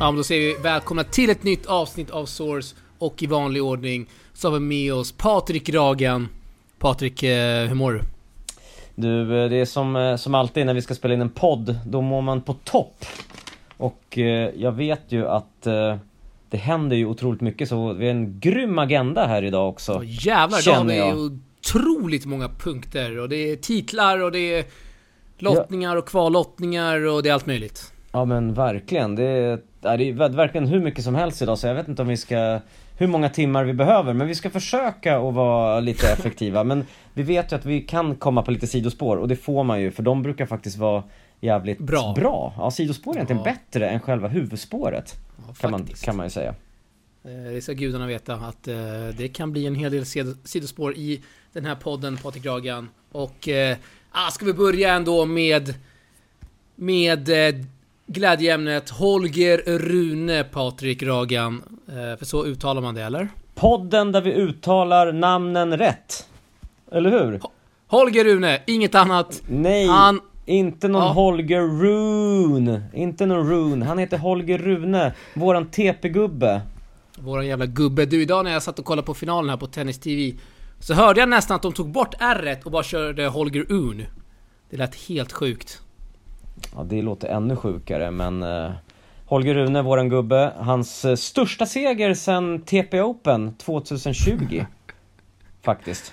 Ja, men då säger vi välkomna till ett nytt avsnitt av Source och i vanlig ordning så har vi med oss Patrik Ragan. Patrik, eh, hur mår du? Du, eh, det är som, eh, som alltid när vi ska spela in en podd, då mår man på topp. Och eh, jag vet ju att eh, det händer ju otroligt mycket så vi har en grym agenda här idag också. Oh, jävlar, då har vi jag. otroligt många punkter och det är titlar och det är lottningar och kvallottningar och det är allt möjligt. Ja men verkligen, det är, det är ver- verkligen hur mycket som helst idag så jag vet inte om vi ska hur många timmar vi behöver, men vi ska försöka att vara lite effektiva. Men vi vet ju att vi kan komma på lite sidospår och det får man ju för de brukar faktiskt vara jävligt Bra. bra. Ja, sidospår är egentligen Ja. bättre än själva huvudspåret. Ja, Kan man, kan man ju säga. Eh, Det ska gudarna veta att eh, det kan bli en hel del sid- sidospår i den här podden, Patrik Ragan. Och ah, ska vi börja ändå med med glädjeämnet Holger Rune Patrik Ragan. Eh, för så uttalar man det, eller? Podden där vi uttalar namnen rätt. Eller hur? Holger Rune, inget annat. Nej, Han... inte någon Ja. Holger Rune. Inte någon Rune. Han heter Holger Rune. Våran TP-gubbe. Våran jävla gubbe. Du, idag när jag satt och kollade på finalen här på Tennis TV så hörde jag nästan att de tog bort r och bara körde Holger Un. Det lät helt sjukt. Ja, det låter ännu sjukare men eh, Holger Rune, våran gubbe, hans eh, största seger sen TP Open 2020 Faktiskt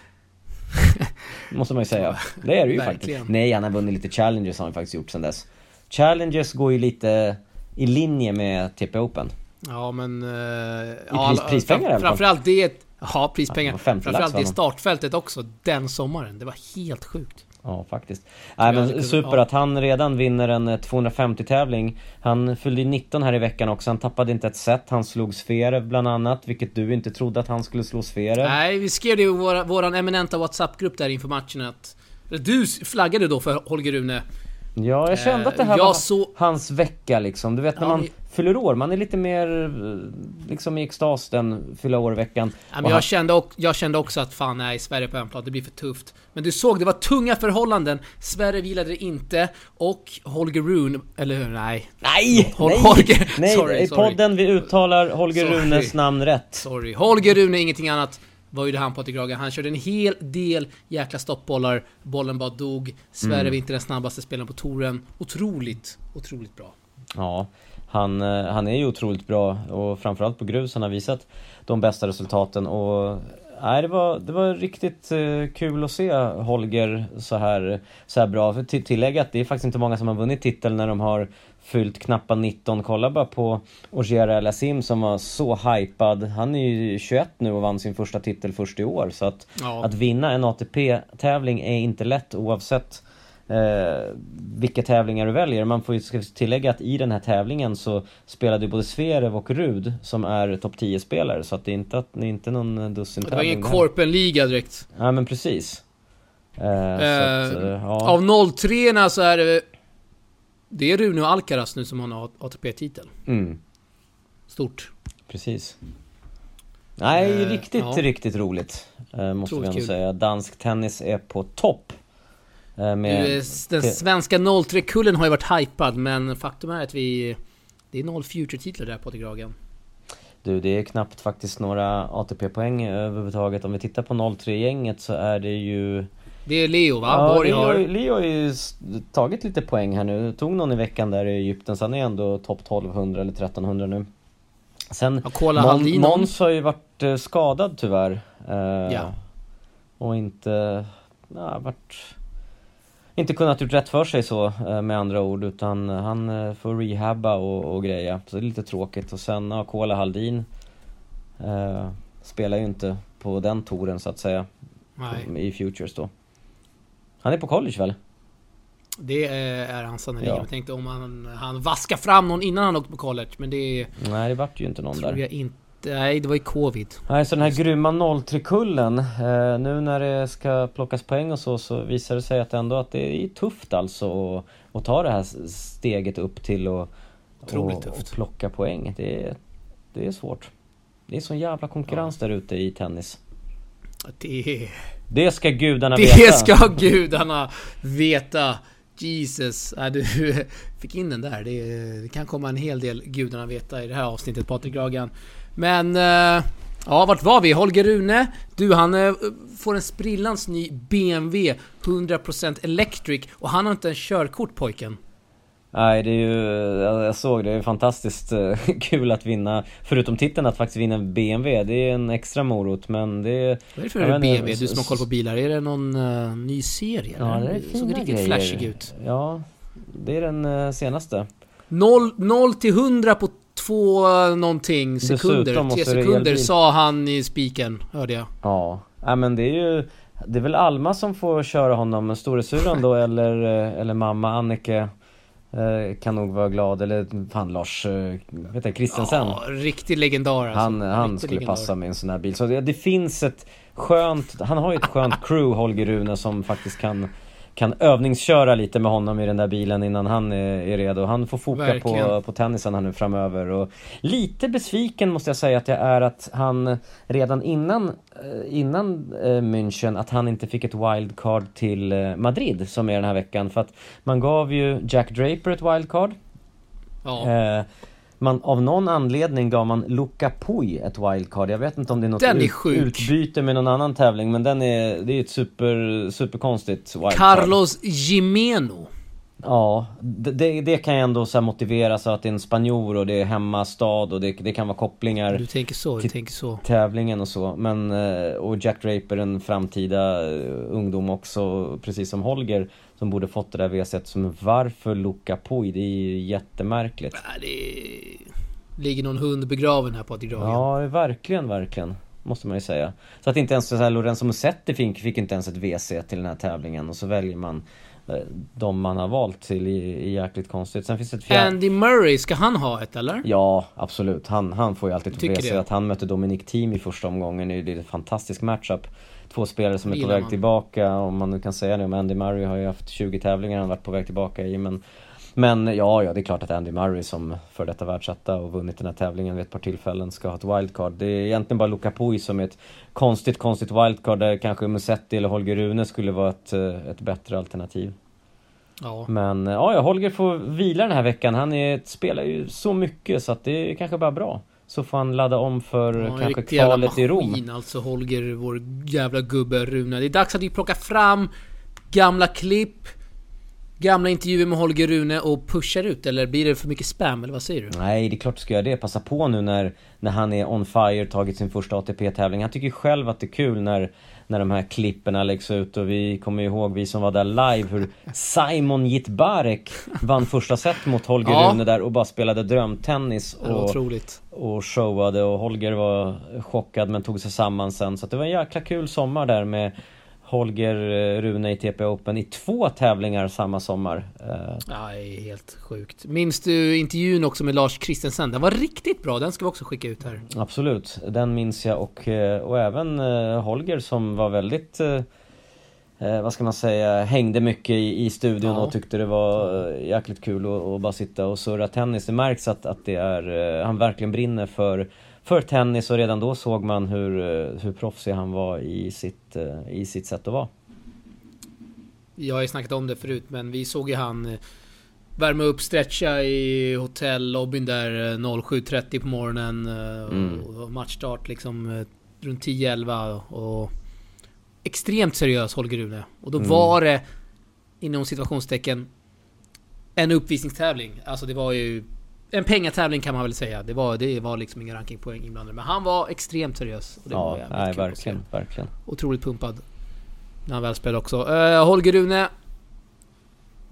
Måste man ju säga. Det är det ju Verkligen. faktiskt. Nej, han har vunnit lite challenges har han faktiskt gjort sen dess. Challenges går ju lite i linje med TP Open. Ja men... Pris- prispengar i alla fall. Framförallt det... Ja, Ja, prispengar. det var 50 lax framförallt för det startfältet också, den sommaren. Det var helt sjukt. Ja, faktiskt. Nej men kunnat- super ja. att han redan vinner en eh, 250-tävling. Han fyllde ju 19 här i veckan också, han tappade inte ett set. Han slog Zverev bland annat, vilket du inte trodde att han skulle slå Zverev. Nej, vi skrev det i våra, våran eminenta WhatsApp-grupp där inför matchen att... Du flaggade då för Holger Rune. Ja, jag kände att det här jag var så- hans vecka liksom. Du vet när Ja, man men- fyller år, man är lite mer eh, liksom i extas den fylla år-veckan. Ja, jag, han- kände, och, jag kände också att fan nej, Sverige på hemplan, det blir för tufft. Men du såg, det var tunga förhållanden. Sverige vilade inte och Holger Rune, eller hur? Nej. Nej! Hol- nej! Holger- nej! Sorry, I sorry. podden vi uttalar Holger Sorry. Runes namn rätt. Sorry. Holger Rune, ingenting annat. Var ju det han Patrik Raga. Han körde en hel del jäkla stoppbollar. Bollen bara dog. Sverige Mm. var inte den snabbaste spelaren på touren. Otroligt, otroligt bra. Ja, han, eh, han är ju otroligt bra och framförallt på grus han har visat de bästa resultaten och Nej, det var, det var riktigt eh, kul att se Holger så här, så här bra. För till, tillägga att det är faktiskt inte många som har vunnit titel när de har fyllt knappt 19. Kolla bara på Ogier El Assim som var så hypad. Han är ju 21 nu och vann sin första titel först i år. Så att, Ja. att vinna en ATP-tävling är inte lätt oavsett eh, vilka tävlingar du väljer. Man får ju ska tillägga att i den här tävlingen så spelade ju både Zverev och Rud som är topp 10-spelare. Så att det är inte, att, det är inte någon dussin Det var ingen. Korpen-liga direkt. Ja men precis. Eh, Eh, att, eh, ja. Av 03 så är det... Det är Rune och Alcaraz nu som har ATP-titel. Mm, Stort. precis. Nej, Eh, riktigt, ja. riktigt roligt. Eh, måste vi Otroligt ändå kul. säga. Dansk tennis är på topp. Eh, med, Du, Den svenska 03-kullen har ju varit hypad, men faktum är att vi... Det är noll future-titlar där Patrik Ragan. Du, det är knappt faktiskt några ATP-poäng överhuvudtaget. Om vi tittar på 03-gänget så är det ju... Det är Leo va? Ja, Borg Leo, har... Leo har ju tagit lite poäng här nu. Tog någon i veckan där i Egypten, så han är ändå topp 1200 eller 1300 nu. Sen, Ja, Mon, Måns har ju varit eh, skadad tyvärr. Eh, Ja. Och inte... Ja, varit... Inte kunnat gjort rätt för sig så eh, med andra ord utan han eh, får rehabba och, och greja. Så det är lite tråkigt. Och sen, ja, Kola Haldin eh, spelar ju inte på den touren så att säga. Nej, I Futures då. Han är på college väl? det är, är han sannerligen. Ja. Jag tänkte om han, han vaskar fram någon innan han åkte på college, men det Nej det vart ju inte någon tror där. jag inte. Nej, det var ju covid. Nej så den här grymma 03-kullen, eh, nu när det ska plockas poäng och så, så visar det sig att ändå att det är tufft alltså att, att ta det här steget upp till och, Otroligt och, tufft. och plocka poäng. Det är, det är svårt. Det är sån jävla konkurrens där ute i tennis. Det, Det ska gudarna veta. det ska gudarna veta. Jesus, äh, du fick in den där. Det, det, kan komma en hel del gudarna veta i det här avsnittet, Patrik Gragan. Men... Eh, ja, vart var vi? Holger Rune. Du, han eh, får en sprillans ny BMW 100% Electric och han har inte en körkort pojken. Nej, det är ju, jag såg det, det är fantastiskt eh, kul att vinna, förutom titeln att faktiskt vinna en BMW, det är en extra morot men det... Vad är det för en BMW? Du som har koll på bilar, är det någon uh, ny serie? Ja, det, det såg riktigt grejer. flashig ut. Ja, det är den uh, senaste. 0 till 100 på två någonting sekunder, tre sekunder sa han i spiken, hörde jag. Ja, ja men det är ju Det är väl Alma som får köra honom, storesyran då eller, eller mamma Annike Eh, kan nog vara glad, eller fan Lars, eh, vet jag, Christensen. Ja, riktig legendar alltså. Han, han skulle legendar. passa med en sån här bil. Så det, det, finns ett skönt, han har ju ett skönt crew, Holger Rune, som faktiskt kan kan övningsköra lite med honom i den där bilen innan han är, är redo. Han får foka på, på tennisen här nu framöver. Och lite besviken måste jag säga att jag är att han redan innan, eh, innan eh, München, att han inte fick ett wildcard till eh, Madrid som är den här veckan. För att man gav ju Jack Draper ett wildcard. Ja. Eh, man, av någon anledning gav man Luca Pui ett wildcard. Jag vet inte om det är något den är ut, utbyte med någon annan tävling, men den är, det är ett super, superkonstigt wildcard. Carlos Gimeno. Ja, det, det kan jag ändå så motivera så att det är en spanjor och det är hemmastad och det, det kan vara kopplingar Du tänker så, du tänker så tävlingen och så men eh, Och Jack Draper en framtida eh, ungdom också precis som Holger Som borde fått det där VC som varför Luca Pui? Det är ju jättemärkligt ja, Det ligger någon hund begraven här på Gragen Ja, verkligen, verkligen Måste man ju säga Så att inte ens så här, Lorenzo Musetti fick, fick inte ens ett WC till den här tävlingen och så väljer man Eh, de man har valt till är jäkligt konstigt. Sen finns det ett fjärde... Andy Murray, ska han ha ett eller? Ja, absolut. Han, han får ju alltid med sig att han mötte Dominic Thiem i första omgången. Det är en fantastisk matchup. Två spelare som är på väg man. tillbaka, om man nu kan säga det om Andy Murray har ju haft 20 tävlingar han varit på väg tillbaka i. Men, men ja, ja, det är klart att Andy Murray som för detta världsetta och vunnit den här tävlingen vid ett par tillfällen ska ha ett wildcard. Det är egentligen bara Luca Pui som är ett konstigt, konstigt wildcard där kanske Musetti eller Holger Rune skulle vara ett, eh, ett bättre alternativ. Ja. Men ja, Holger får vila den här veckan. Han är, spelar ju så mycket så att det är kanske bara bra. Så får han ladda om för ja, kanske kvalet i Rom. alltså Holger, vår jävla gubbe Rune. Det är dags att vi plockar fram gamla klipp gamla intervjuer med Holger Rune och pushar ut? Eller blir det för mycket spam? Eller vad säger du? Nej, det är klart du ska göra det. Passa på nu när, när han är on fire, tagit sin första ATP-tävling. Han tycker själv att det är kul när, när de här klipperna läggs ut och vi kommer ihåg, vi som var där live, hur Simon Jitbarek vann första set mot Holger ja. Rune där och bara spelade drömtennis och, och showade och Holger var chockad men tog sig samman sen. Så det var en jäkla kul sommar där med Holger eh, Rune i TP Open i två tävlingar samma sommar. Eh, ja, det är helt sjukt. Minns du intervjun också med Lars Kristensen? Den var riktigt bra, den ska vi också skicka ut här. Absolut, den minns jag och, eh, och även Holger som var väldigt eh, vad ska man säga, hängde mycket i, i studion ja. och tyckte det var jäkligt kul att, att bara sitta och surra tennis. Det märks att, att det är, han verkligen brinner för för tennis och redan då såg man hur, eh, hur proffsig han var i sitt, eh, i sitt sätt att vara. Jag har ju snackat om det förut men vi såg ju han eh, värma upp, stretcha i hotellobbyn där 07.30 på morgonen. Mm. Och matchstart liksom runt 10-11 och extremt seriös Holger Rune. Och då mm. var det inom situationstecken en uppvisningstävling. Alltså det var ju en pengatävling kan man väl säga. Det var, det var liksom inga rankingpoäng inblandade. Men han var extremt seriös. Och det ja, var nej, verkligen, verkligen. Otroligt pumpad. När han väl spelade också. Uh, Holger Rune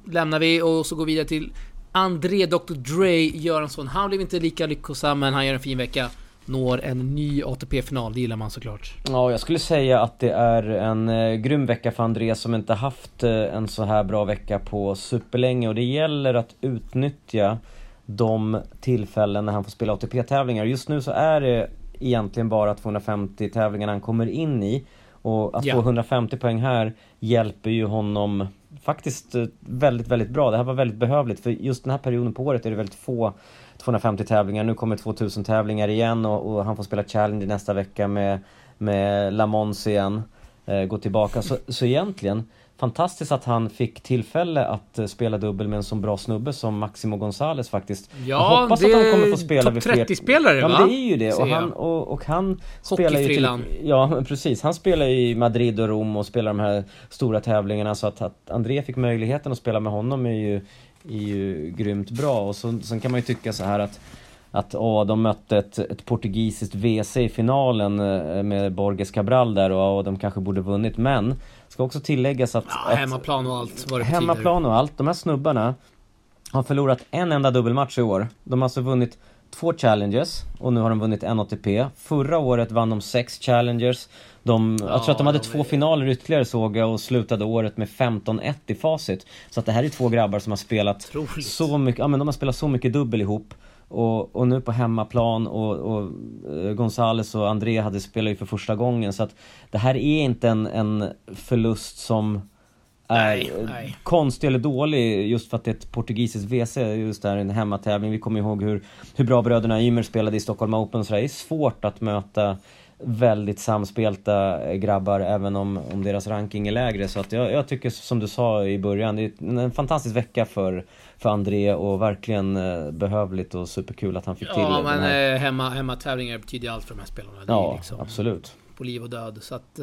lämnar vi och så går vi vidare till André Dr. Dre Göransson. Han blev inte lika lyckosam men han gör en fin vecka. Når en ny ATP-final, det gillar man såklart. Ja, jag skulle säga att det är en eh, grym vecka för André som inte haft eh, en så här bra vecka på superlänge och det gäller att utnyttja de tillfällen när han får spela ATP-tävlingar. Just nu så är det egentligen bara 250 tävlingar han kommer in i. Och att ja. få 150 poäng här hjälper ju honom faktiskt eh, väldigt, väldigt bra. Det här var väldigt behövligt för just den här perioden på året är det väldigt få 250 tävlingar. Nu kommer 2000 tävlingar igen och, och han får spela Challenge nästa vecka med, med La Mons igen. Eh, gå tillbaka. Så, så egentligen fantastiskt att han fick tillfälle att eh, spela dubbel med en så bra snubbe som Maximo Gonzales faktiskt. Ja, jag hoppas det att han kommer få spela vid fler... 30-spelare Ja, va? men det är ju det. Och han, och, och han spelar ju till... Ja, precis. Han spelar ju i Madrid och Rom och spelar de här stora tävlingarna. Så att, att André fick möjligheten att spela med honom är ju, är ju grymt bra. Och så, sen kan man ju tycka så här att att åh, de mötte ett, ett portugisiskt WC i finalen eh, med Borges Cabral där och, och de kanske borde vunnit. Men, ska också tilläggas att... Ja, hemmaplan och allt vad det hemmaplan och allt. De här snubbarna har förlorat en enda dubbelmatch i år. De har alltså vunnit två challenges och nu har de vunnit en ATP. Förra året vann de sex challengers. De, jag tror att de hade de två är- finaler ytterligare såg jag och slutade året med 15-1 i facit. Så att det här är två grabbar som har spelat Otroligt. så mycket, ja men de har spelat så mycket dubbel ihop. Och, och nu på hemmaplan och, och eh, Gonzales och André hade spelat ju för första gången så att det här är inte en, en förlust som är Nej, nej. konstig eller dålig just för att det är ett portugisiskt WC, just där en hemmatävling. Vi kommer ihåg hur, hur bra bröderna Ymer spelade i Stockholm Open så det är svårt att möta väldigt samspelta eh, grabbar även om, om deras ranking är lägre. Så att jag, jag tycker som du sa i början, det är en, fantastisk vecka för, för André och verkligen eh, behövligt och superkul att han fick till Ja, men här. eh, hemma, hemmatävlingar betyder allt för de här spelarna. Ja, liksom absolut. på liv och död. Så att...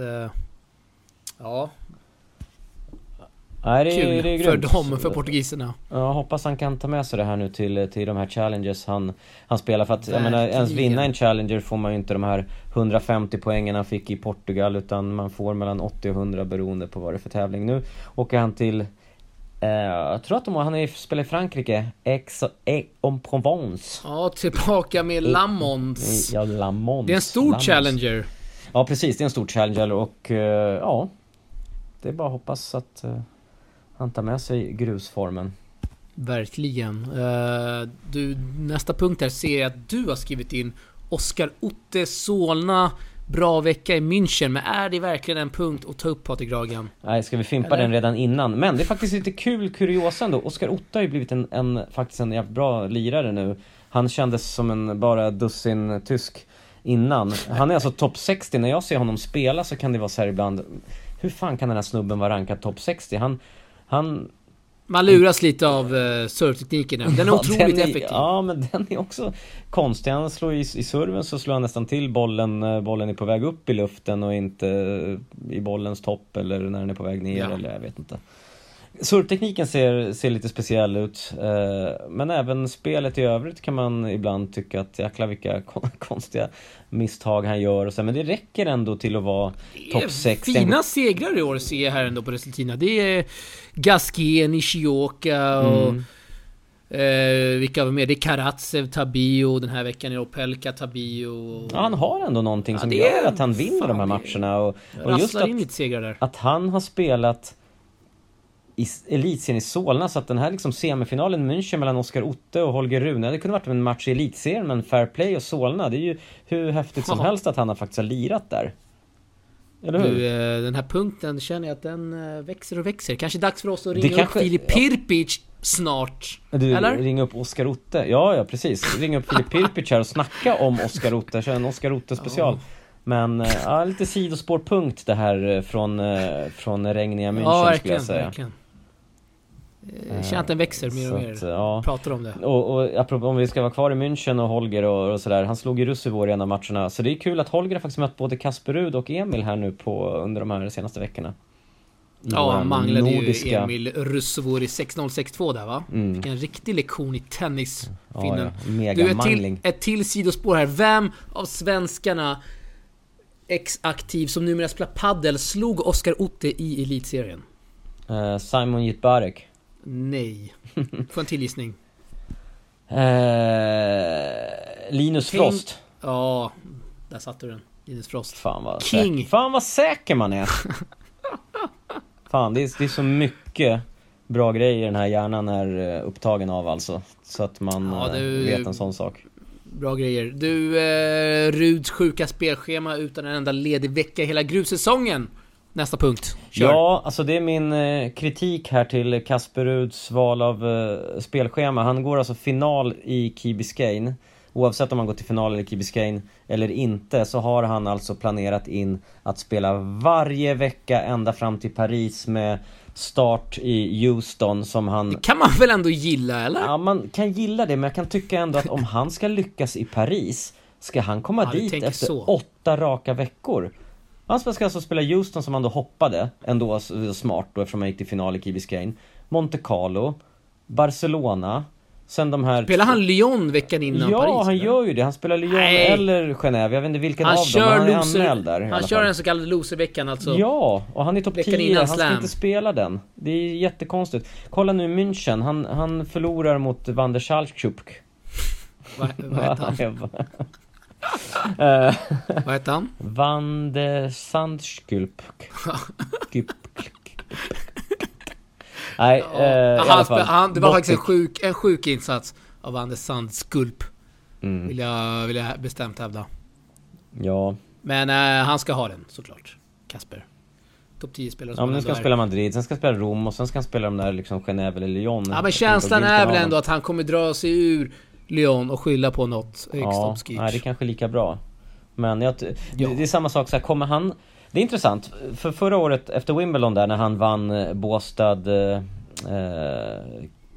Ja, Nej, det, är- kul det är för dem, för portugiserna. Jag hoppas han kan ta med sig det här nu till, till de här challenges han, han spelar för att jag menar, ens vinna en challenger får man ju inte de här 150 poängen han fick i Portugal utan man får mellan 80 och 100 beroende på vad det är för tävling. Nu åker han till eh, jag tror att de, han är, spelar i Frankrike, Aix en Provence. Ja, tillbaka med Lamons. Ja, Lamont. Det är en stor challenger. Ja precis, det är en stor challenger och eh, ja Det är bara att hoppas att eh, han tar med sig grusformen. Verkligen. Eh, du, nästa punkt här ser jag att du har skrivit in Oskar Otte Solna. Bra vecka i München. Men är det verkligen en punkt att ta upp Patrik Ragan? Nej, ska vi fimpa Eller? den redan innan? Men det är faktiskt lite kul kuriosa ändå. Oskar Otte har ju blivit en, en, faktiskt en jävligt bra lirare nu. Han kändes som en bara dussin tysk innan. Han är alltså topp 60. När jag ser honom spela så kan det vara så här ibland. Hur fan kan den här snubben vara rankad topp 60? Han, han Man luras lite av uh, servetekniken. Den är Ja, otroligt den är, effektiv. Ja, men den är också konstig. Han slår i, i serven så slår han nästan till bollen, eh, bollen är på väg upp i luften och inte i bollens topp eller när den är på väg ner Ja. eller jag vet inte. Servtekniken ser, ser lite speciell ut, eh, men även spelet i övrigt kan man ibland tycka att jäklar vilka kon- konstiga misstag han gör och så, men det räcker ändå till att vara topp 60. Fina segrar i år ser jag här ändå på resultaten. Det är Gasquet, Nishioka och... Mm. Eh, vilka var med? Det är Karatsev, Tabio den här veckan Opelka, Tabio... Ja, han har ändå någonting Ja, som gör att han vinner de här matcherna och, och just att att han har spelat i elitserien i Solna så att den här liksom semifinalen i München mellan Oskar Otte och Holger Rune, det kunde varit en match i elitserien men fair play och Solna, det är ju hur häftigt som Ja. helst att han har faktiskt har lirat där. Eller hur? Du, eh, den här punkten känner jag att den eh, växer och växer. Kanske dags för oss att Det ringa kanske- upp Filip ja. Pirpic snart. du, eller? ring upp Oskar Otte. Ja, ja precis. Ring upp Filip Pirpic här och snacka om Oskar Otte, kör en Oskar Otte special. Men, eh, ja, lite sidospårpunkt det här från, från regniga München Ja, skulle jag säga. verkligen. Eh, Jag känner att den växer mer och mer. att, ja. Pratar om det. Och, och apropå om vi ska vara kvar i München och Holger och, och sådär, han slog ju Russivor i en av matcherna. Så det är kul att Holger har faktiskt mött både Kasper Rud och Emil här nu på, under de här senaste veckorna. Ja, han manglade nordiska- ju Emil Russovor i 6-0-6-2 där va? Mm. Fick en riktig lektion i tennis, Ja, finnen. ja, Du, mega ett till, ett till sidospår här. Vem av svenskarna ex-aktiv som numera spelar paddel slog Oskar Otte i elitserien? Eh, Simon Jitbarek. Nej. Får en till gissning. Eh, Linus Tänk- Frost. Ja, där satte du den. Linus Frost. Fan vad, King. Säker. Fan vad säker man är. Fan, det är, det är så mycket bra grejer den här hjärnan är eh, upptagen av alltså. Så att man Ja, eh, du- vet en sån sak. Bra grejer. Du, eh, Ruds sjuka spelschema utan en enda ledig vecka hela grussäsongen. Nästa punkt. Kör. Ja, alltså det är min eh, kritik här till Kasper Ruds val av eh, spelschema. Han går alltså final i Key Biscayne. Oavsett om han går till final i Key Biscayne eller inte så har han alltså planerat in att spela varje vecka ända fram till Paris med start i Houston som han... kan man väl ändå gilla, eller? Ja, man kan gilla det, men jag kan tycka ändå att om han ska lyckas i Paris, ska han komma Ja, dit efter så. åtta raka veckor? Han ska alltså spela Houston som han då hoppade, ändå smart då eftersom han gick till final i Key Biscayne. Monte Carlo, Barcelona, sen de här... Spelar han Lyon veckan innan Ja, Paris? han eller? gör ju det. Han spelar Lyon Nej. eller Genève. Jag vet inte vilken Han av dem. kör Han är loser, anmäld där Han kör fall. den så kallade loserveckan alltså. Ja, och han är topp Veckan 10, innan han ska slam. inte spela den. Det är jättekonstigt. Kolla nu München, han, han förlorar mot Van der Schalkschuk. Vad, vad heter han? Eh, Vad heter han? Van der Sandschkulp. Nej, eh, i han, han, det var faktiskt en sjuk, en sjuk insats av Anders Sandskulp. Mm, Vill, jag, vill jag bestämt hävda. ja, Men eh, han ska ha den såklart. Kasper. Topp 10 spelare ja men nu ska han spela Madrid, sen ska han spela Rom och sen ska han spela de där liksom Genève eller Lyon. Ja men känslan är väl ändå att han kommer dra sig ur Lyon och skylla på något högst Ja, nej, det är kanske lika bra. Men jag, Ja. det, är samma sak så här, kommer han... Det är intressant, för förra året efter Wimbledon där när han vann eh, Båstad... Eh, eh,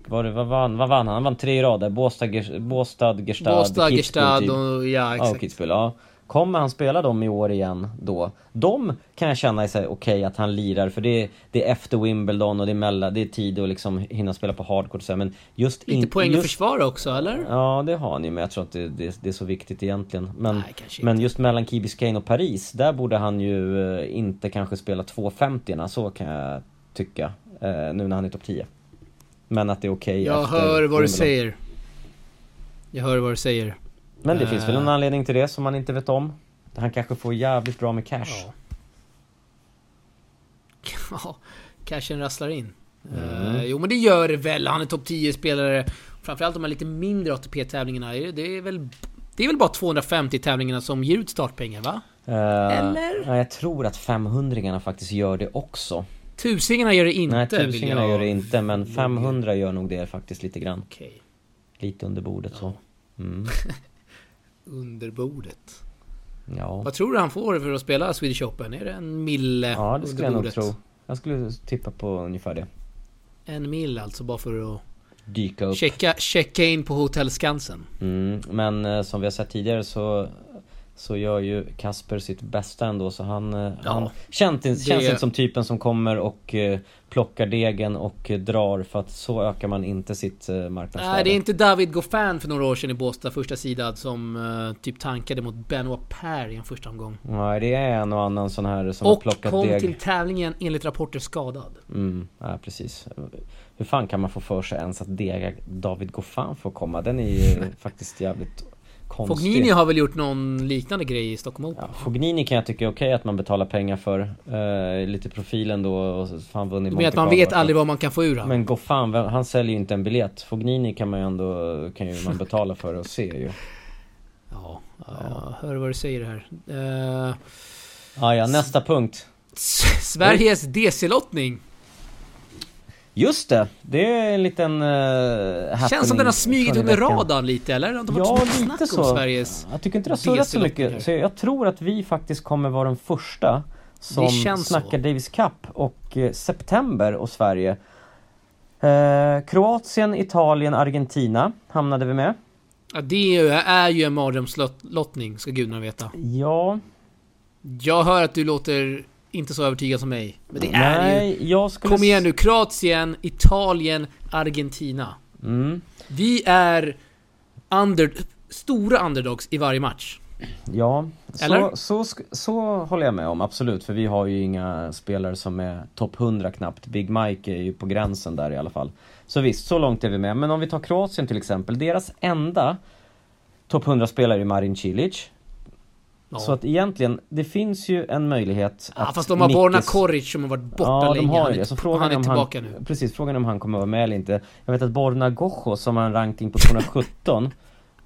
var det, vad, vann, vad vann han? Han vann tre i rad där, Båstad, Båstad, Gerstad, Båstad, Kitzbühel, Gestad typ. och... Ja Ja, exakt. och Kitzbühel, ja. Kommer han spela dem i år igen då? De kan jag känna sig okej att han lirar för det är, det är efter Wimbledon och det är mellan, det är tid att liksom hinna spela på hardcourt och så men just Lite in- poäng att just, försvara också eller? Ja det har han ju men jag tror att det, det, det är så viktigt egentligen. Men, Nej, men inte. just mellan Key Biscayne och Paris, där borde han ju eh, inte kanske spela 2.50 så kan jag tycka. Eh, nu när han är topp 10. Men att det är okej Jag efter hör vad du Wimbledon. säger. Jag hör vad du säger. Men det finns väl en Eh. anledning till det som man inte vet om. Han kanske får jävligt bra med cash. Ja. Ja, cashen rasslar in. Mm. Eh, jo men det gör det väl. Han är topp 10 spelare. Framförallt de här lite mindre ATP-tävlingarna. Det är väl... Det är väl bara 250 tävlingarna som ger ut startpengar va? Eh, Eller? Ja, jag tror att 500 faktiskt gör det också. Tusingarna gör det inte. Nej, tusingarna jag- gör det inte, men 500 gör nog det faktiskt lite grann. Okej. Lite under bordet så. Mm. Under bordet. Ja. Vad tror du han får för att spela Swedish Open? Är det en mille ja, det skulle jag nog tro. Jag skulle tippa på ungefär det. En mil alltså, bara för att Dyka upp. checka, checka in på Hotell Skansen. Mm, men eh, som vi har sett tidigare så så gör ju Kasper sitt bästa ändå så han, eh, Ja. han känns, Det- känns inte som typen som kommer och eh, plockar degen och eh, drar för att så ökar man inte sitt eh, marknadsvärde. Nej, det är inte David Goffin för några år sedan i Båstad, första sidan som eh, typ tankade mot Benoit Per i en första omgång. Nej, det är en och annan sån här som har Och plockat kom deg. till tävlingen enligt rapporter skadad. Mm, ja precis. Hur fan kan man få för sig ens att dega David Goffin får komma? Den är ju faktiskt jävligt konstig. Fognini har väl gjort någon liknande grej i Stockholm Open? Ja, Fognini kan jag tycka är okej att man betalar pengar för. Eh, lite profilen då och fan vunnit Du menar att man vet aldrig vad man kan få ur han? Men Goffin, vem- han säljer ju inte en biljett. Fognini kan man ju ändå, kan ju man betala för att se ju. Ja, ja, jag hör vad du säger här. Eh, Ah, ja, nästa punkt. Sveriges DC-lottning. Just det, det är en liten uh, Känns som den har smugit under radarn lite eller? Det har Ja, varit lite så. Sveriges... Jag tycker inte det har surrat så mycket. Så jag tror att vi faktiskt kommer vara den första som känns så. snackar Davis Cup och eh, september och Sverige. Eh, Kroatien, Italien, Argentina hamnade vi med. Ja, det är ju- är ju en mardrömslottning, ska gudarna veta. Ja, Jag hör att du låter inte så övertygad som mig. Men det är ju... nej, jag skulle... Kom igen nu, Kroatien, Italien, Argentina. Mm, Vi är under, stora underdogs i varje match. ja, Eller? så, så, så håller jag med om, absolut. För vi har ju inga spelare som är topp 100 knappt. Big Mike är ju på gränsen där i alla fall. Så visst, så långt är vi med. Men om vi tar Kroatien till exempel. Deras enda topp 100-spelare är Marin Cilic. Ja. Så att egentligen, det finns ju en möjlighet ja, att fast de har Borna Nickis- Koric som har varit borta Ja, länge. de har han är. Så frågan han är är om tillbaka han, nu. Precis, frågan är om han kommer vara med eller inte. Jag vet att Borna Gojo som har en ranking på 217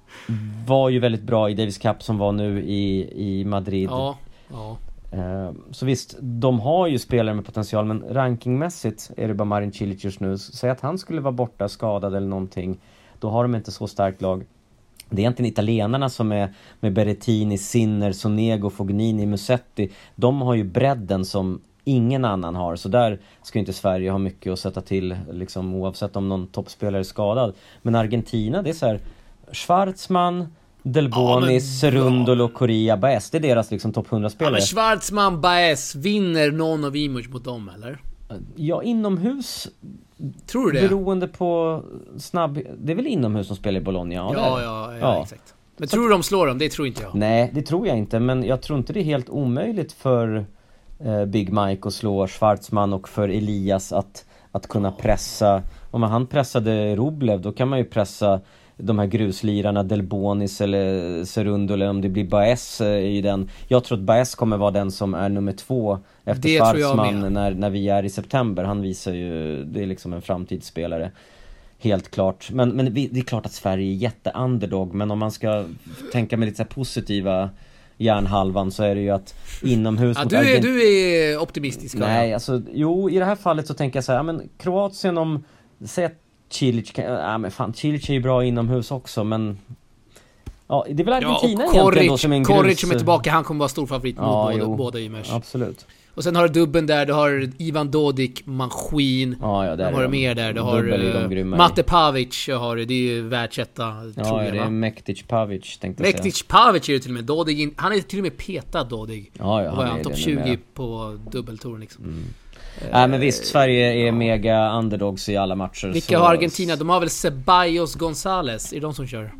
var ju väldigt bra i Davis Cup som var nu i, i Madrid. Ja, ja. Eh, Så visst, de har ju spelare med potential men rankingmässigt är det bara Marin Cilic just nu. Säg att han skulle vara borta skadad eller någonting. Då har de inte så starkt lag. Det är egentligen italienarna som är med Berrettini, Sinner, Sonego, Fognini, Musetti. De har ju bredden som ingen annan har. Så där ska inte Sverige ha mycket att sätta till liksom, oavsett om någon toppspelare är skadad. Men Argentina, det är så här Schwarzman, Delbonis, Ja, Serundolo, Correa, Baez. Det är deras liksom topp Ja, 100-spelare. men Schwarzman, Baez, vinner någon av Imuch mot dem eller? Ja, inomhus Tror du det? beroende på snabb... Det är väl inomhus som spelar i Bologna? Ja, Ja, ja, ja, Ja. exakt. Men tror du de slår dem? Det tror inte jag. Nej, det tror jag inte, men jag tror inte det är helt omöjligt för eh, Big Mike att slå Schwarzman och för Elias att, att kunna pressa Om han pressade Roblev, då kan man ju pressa de här gruslirarna Delbonis eller Serundo eller om det blir Baez eh, i den. Jag tror att Baez kommer vara den som är nummer två efter Det Schwarzman när, när vi är i september. Han visar ju, det är liksom en framtidsspelare. Helt klart, men, men det är klart att Sverige är jätte-underdog men om man ska tänka med lite så positiva hjärnhalvan så är det ju att inomhus Ja, mot du, är, Argent- du är optimistisk Nej, alltså jo i det här fallet så tänker jag så här, ja, men Kroatien om, säg att Cilic kan, ja men fan Cilic är ju bra inomhus också men Ja, det är väl Ja, Argentina och egentligen då Koric, som är en Koric grus... som är tillbaka, han kommer vara stor favorit mot Ja, båda, jo. båda Imers. Absolut Och sen har du dubben där, du har Ivan Dodik, Maskin. Ja, ja, där har du mer där? Du har i. Matte Pavic, har du, det är ju världsetta, tror Ja, ja, jag det det är? Mektic Pavic tänkte jag säga Mektic Pavic är det till och med, Dodig, han är till och med petad Dodig. Ja, ja, han han? är Topp det 20 numera. på dubbeltouren liksom. Mm. Nej men visst, Sverige är mega underdogs i alla matcher Vilka så... har Argentina? De har väl Ceballos Gonzales? Är det de som kör?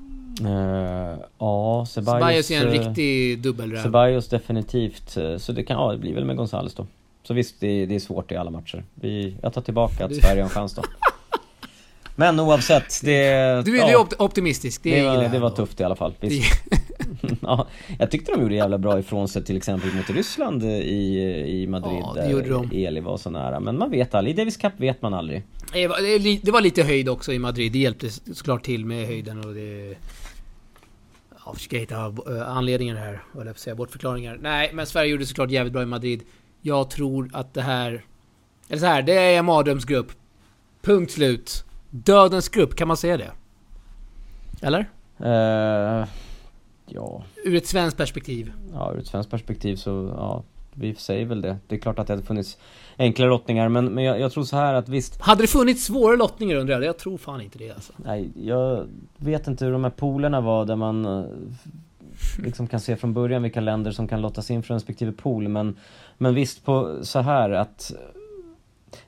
Eh, ja, Ceballos... Ceballos är en eh, riktig dubbelräv. Ceballos definitivt, eh, så det kan, ja det blir väl med Gonzales då Så visst, det, det är svårt i alla matcher vi, Jag tar tillbaka att Sverige har en chans då Men oavsett, det... Du, ja, du är opt- optimistisk, det, det, var, jag det var tufft i alla fall, ja, Jag tyckte de gjorde jävla bra ifrån sig till exempel mot Ryssland i, i Madrid Ja, det gjorde de. Eli var så nära, men man vet aldrig, i Davis Cup vet man aldrig Det var, det var lite höjd också i Madrid, det hjälpte såklart till med höjden och det... Ja, försöka hitta eh, anledningar här, höll jag säga, bortförklaringar. Nej, men Sverige gjorde såklart jävligt bra i Madrid. Jag tror att det här... Eller så här, det är en mardrömsgrupp. Punkt slut. Dödens grupp, kan man säga det? Eller? Eh, Ja, Ur ett svenskt perspektiv. ja, ur ett svenskt perspektiv så, ja, vi säger väl det. Det är klart att det hade funnits enklare lottningar, men, men jag, jag tror så här att visst, Hade det funnits svåra lottningar undrar jag? Jag tror fan inte det alltså. nej, jag vet inte hur de här poolerna var där man eh, liksom kan se från början vilka länder som kan lottas in från respektive pool, men, men visst på så här att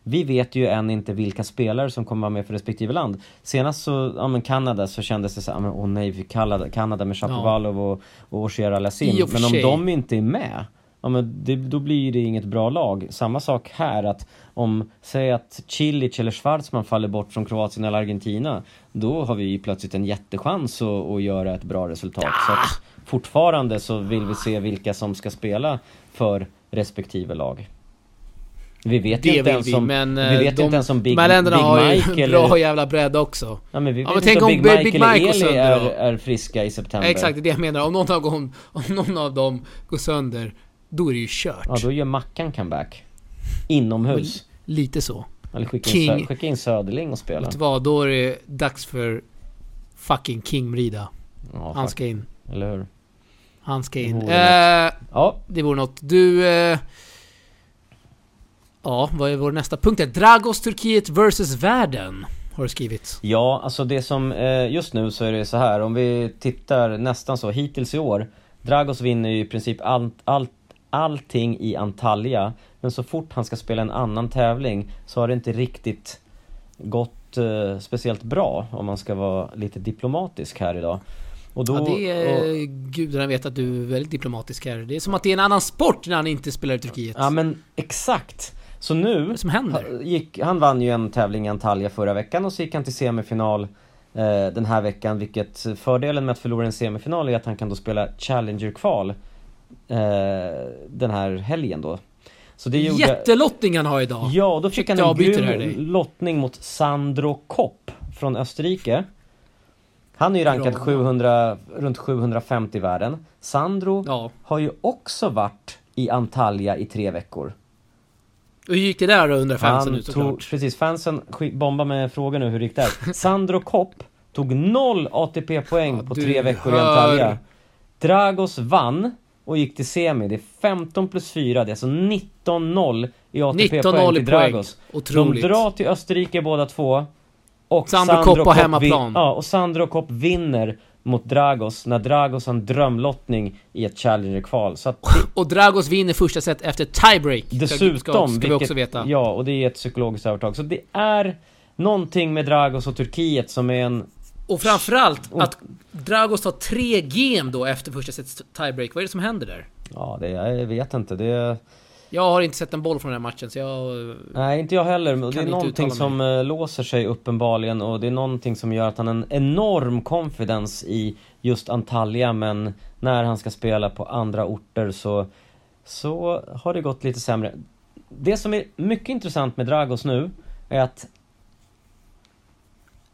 vi vet ju än inte vilka spelare som kommer vara med för respektive land. Senast så, ja men Kanada så kändes det så här, åh nej, vi Kanada, Kanada med Shapovalov och, och och för Men om de inte är med, ja men det, då blir det inget bra lag. Samma sak här att om, säg att Cilic eller Schwarzman faller bort från Kroatien eller Argentina, då har vi ju plötsligt en jättechans att, att göra ett bra resultat. Så att fortfarande så vill vi se vilka som ska spela för respektive lag. Vi vet Det inte ens vi, om, men... vi eh, vet ju inte ens om Big, de här länderna Big har ju Mike en bra eller... jävla bredd också. Ja, men vi Ja, men tänk om Big Big Mike, Mike eller Eli är, är friska i september. Exakt, det är det jag menar. Om någon, av dem, om någon av dem går sönder, då är det ju kört. Ja, då gör Mackan comeback. Inomhus. Lite så. Eller skicka in, King. Sö- skicka in Söderling och spela. Vet du vad? Då är det dags för fucking King Mrida. Ja, Han ska in. Eller hur? Han ska Det in. vore Eh, Ja, det vore något. Du... Eh, ja, vad är vår nästa punkt? Dragos Turkiet versus världen. Har du skrivit. ja, alltså det som, eh, just nu så är det så här om vi tittar nästan så hittills i år. Dragos vinner ju i princip allt, allt, allting i Antalya. Men så fort han ska spela en annan tävling så har det inte riktigt gått eh, speciellt bra om man ska vara lite diplomatisk här idag. Och då, ja, det är... och, Gudarna vet att du är väldigt diplomatisk här. Det är som att det är en annan sport när han inte spelar i Turkiet. ja men exakt! Så nu som händer? Gick, han vann ju en tävling i Antalya förra veckan och så gick han till semifinal eh, den här veckan vilket fördelen med att förlora en semifinal är att han kan då spela Challenger-kval eh, den här helgen då. Så det gjorde... Jättelottning han har idag. Ja, och då fick Fick han en grym lottning mot Sandro Kopp från Österrike. Han är ju rankad Bra. 700, runt 750 i världen. Sandro Ja. har ju också varit i Antalya i tre veckor. Hur gick det där då undrar fansen nu såklart? precis, fansen bombar med frågor nu hur det gick där. Sandro Kopp tog noll ATP-poäng Ja, på tre veckor i hör. Antalya. Dragos vann och gick till semi. Det är 15 plus 4, det är alltså 19-0 i 19-0 ATP-poäng i till poäng. Dragos. Otroligt. De drar till Österrike båda två. Och Sandro Kopp på hemmaplan. Ja, och Sandro Kopp vinner mot Dragos när Dragos har en drömlottning i ett Challenger-kval. Det, Och Dragos vinner första set efter tiebreak. Dessutom, ska, ska vi vilket- också veta. Ja, och det är ett psykologiskt övertag. Så det är någonting med Dragos och Turkiet som är en... Och framförallt att Dragos tar tre game då efter första sets tiebreak. Vad är det som händer där? Ja, det, jag vet inte. Det... Jag har inte sett en boll från den här matchen så jag... Nej, inte jag heller. Det är någonting som eh, låser sig uppenbarligen och det är någonting som gör att han har en enorm confidence i just Antalya men när han ska spela på andra orter så, så har det gått lite sämre. Det som är mycket intressant med Dragos nu är att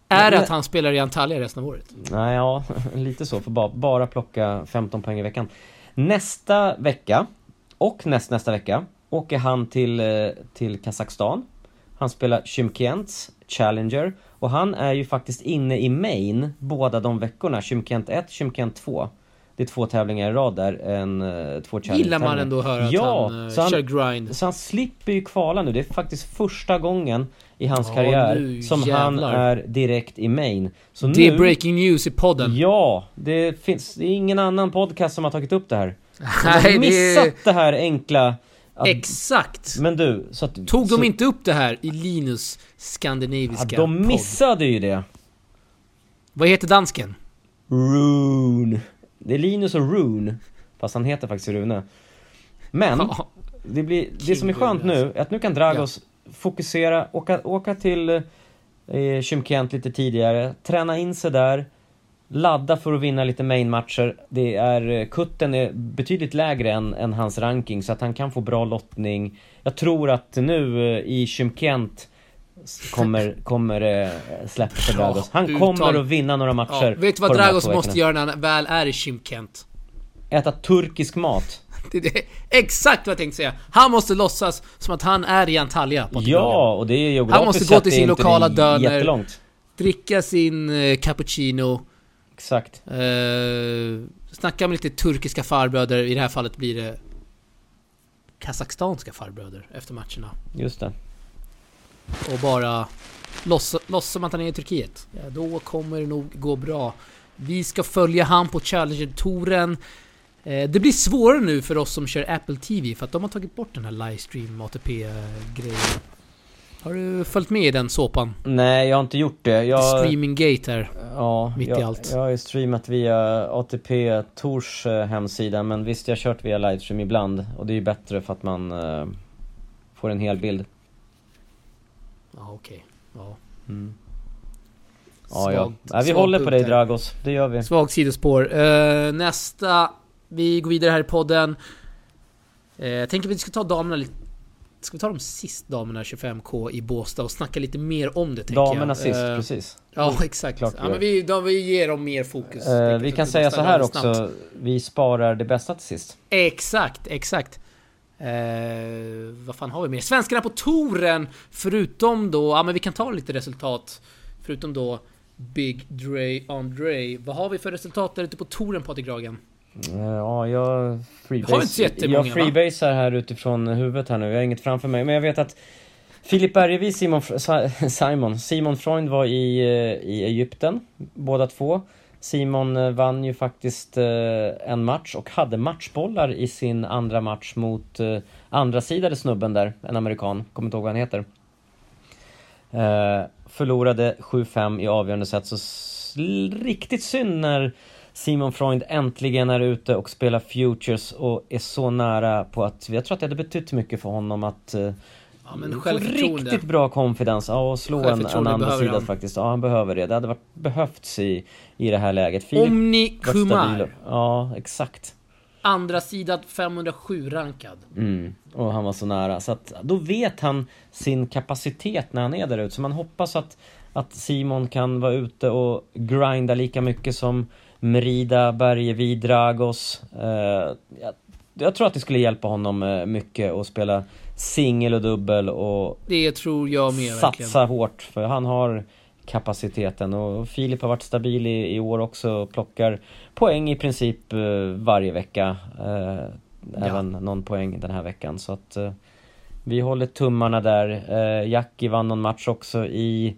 Är det att han spelar i Antalya resten av året? Nej, ja, lite så. För bara, bara plocka 15 poäng i veckan. Nästa vecka och nästnästa vecka åker han till, eh, till Kazakstan. Han spelar Chymkients Challenger och han är ju faktiskt inne i main båda de veckorna. Chymkient 1, Chymkient 2. Det är två tävlingar i rad där, en, eh, två challenge Gillar man ändå att höra att ja, han uh, så han, kör grind? så han slipper ju kvala nu. Det är faktiskt första gången i hans Ja, karriär nu som han jävlar. är direkt i main. Så Det är nu, breaking news i podden. Ja, det finns det är ingen annan podcast som har tagit upp det här. De har Nej, det missat är... det här enkla... Att, Exakt! men du, så att... Tog så, de inte upp det här i Linus skandinaviska ja, De podd? missade ju det. Vad heter dansken? Rune. Det är Linus och Rune. Fast han heter faktiskt Rune. Men, Ja. det, blir, det som är skönt nu är att nu kan Dragos fokusera, åka, åka till eh, Chymkent lite tidigare, träna in sig där, ladda för att vinna lite main-matcher. Det är, eh, kutten är betydligt lägre än, än hans ranking så att han kan få bra lottning. Jag tror att nu eh, i Chymkent kommer, kommer eh, släppa för Dragos. Han kommer att vinna några matcher. Ja, vet du vad Dragos måste göra när han väl är i Chimkent? Äta turkisk mat. Det det, exakt vad jag tänkte säga. Han måste låtsas som att han är i Antalya på Ja, och det är geografiskt Han måste gå till sin lokala döner. Dricka sin cappuccino. Exakt. Eh, snacka med lite turkiska farbröder. I det här fallet blir det kazakstanska farbröder efter matcherna. Just det. Och bara låtsas som att han är i Turkiet. Ja, då kommer det nog gå bra. Vi ska följa han på Challenger-touren. Eh, det blir svårare nu för oss som kör Apple TV för att de har tagit bort den här livestream ATP-grejen. Har du följt med i den såpan? Nej, jag har inte gjort det. Jag, Streaminggate här. ja, mitt i jag, allt. Jag har ju streamat via ATP Tors eh, hemsida, men visst, jag har kört via livestream ibland. Och det är ju bättre för att man eh, får en hel bild. Ja, okej. Ja. Mm. Ja, ja. Svagt- Nej, vi håller på dig. Dragos, det gör vi. Svag sidospår. Eh, nästa. Vi går vidare här i podden. Eh, jag tänker att vi ska ta damerna lite... Ska vi ta dem sist, damerna 25K i Båstad och snacka lite mer om det Damerna jag. sist, Eh, precis. Ja, exakt. Klart ja, men vi, då, vi ger dem mer fokus. Tänker vi kan säga så här snabbt. också, vi sparar det bästa till sist. Exakt, exakt. Eh, vad fan har vi mer? Svenskarna på touren, förutom då, ja men vi kan ta lite resultat. Förutom då Big Dre Andre. Vad har vi för resultat där ute på touren Patrik Ragen? Eh, Ja, jag freebase, jag freebasar här utifrån huvudet här nu, jag har inget framför mig. Men jag vet att Filip Bergevi, Simon, Simon, Simon Freund var i, eh, i Egypten, båda två. Simon eh, vann ju faktiskt en match och hade matchbollar i sin andra match mot andra sidade snubben där, en amerikan, kommer inte ihåg vad han heter. Förlorade 7-5 i avgörande set, så riktigt synd när Simon Freund äntligen är ute och spelar Futures och är så nära på att, jag tror att det hade betytt mycket för honom att eh, Ja men få riktigt bra confidence, ja, och slå en, en andra sida faktiskt. Ja, han behöver det. Det hade varit, behövts i, i det här läget. Filip Omni. Kumar. Ja, exakt. Andra sidan 507 rankad. Mm, och han var så nära. Så att då vet han sin kapacitet när han är där ute. Så man hoppas att, att Simon kan vara ute och grinda lika mycket som Merida, Bergevid, Dragos. Eh, jag, jag tror att det skulle hjälpa honom eh, mycket att spela singel och dubbel och Det tror jag med verkligen. satsa hårt. För han har kapaciteten och Filip har varit stabil i, i år också och plockar poäng i princip eh, varje vecka. Eh, även någon poäng den här veckan så att eh, vi håller tummarna där. Jackie vann någon match också i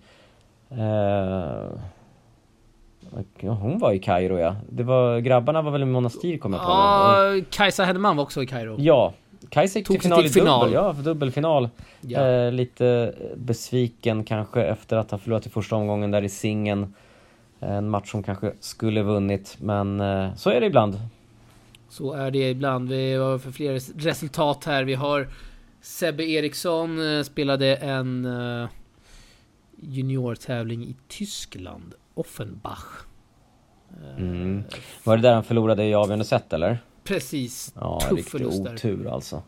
Ja, hon var i Kairo ja. Det var, grabbarna var väl i Monastir kom jag på Ja, Kajsa Hedman var också i Kairo. Ja, Kajsa gick Tog till final i till final. dubbel, ja, för dubbelfinal. Ja. Eh, lite besviken kanske efter att ha förlorat i första omgången där i singen. En match som kanske skulle vunnit, men eh, så är det ibland. Så är det ibland. Vi har för fler resultat här. Vi har Sebbe Eriksson eh, spelade en eh, juniortävling i Tyskland. Offenbach. Eh, Mm. Var det där han förlorade i avgörande set eller? Precis. Ja, Tuff förlust där. otur alltså.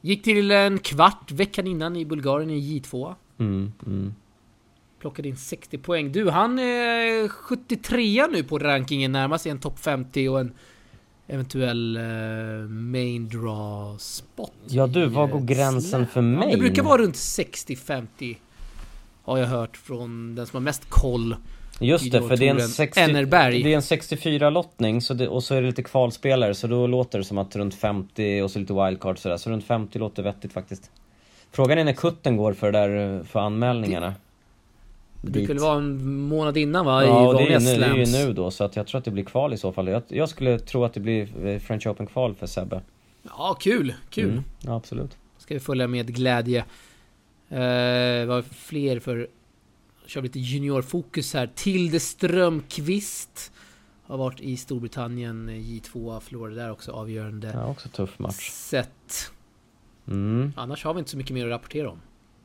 Gick till en kvart veckan innan i Bulgarien i J2. Mm, mm. Plockade in 60 poäng. Du, han är 73 nu på rankingen. Närmar sig en topp 50 och en eventuell eh, main draw spot. Ja du, var eh, går gränsen för Ja, mig? det brukar vara runt 60-50. Har jag hört från den som har mest koll. Just det, för det är en, Juniortouren 60, Ennerberg. det är en 64 lottning så det, och så är det lite kvalspelare så då låter det som att runt 50 och så lite wildcard sådär. Så runt 50 låter vettigt faktiskt. Frågan är när kutten går för det där för anmälningarna. Det brukar väl vara en månad innan va? Ja, och det är, nu, det är ju nu då så att jag tror att det blir kval i så fall. Jag, jag skulle tro att det blir eh, French Open kval för Sebbe. Ja, kul. Kul. Mm, ja, absolut. Ska vi följa med glädje. Eh, vad fler för... Kör lite juniorfokus här. Tilde Strömqvist. Har varit i Storbritannien, J2, förlorade där också avgörande Ja, också tuff match. set. Mm. Annars har vi inte så mycket mer att rapportera om.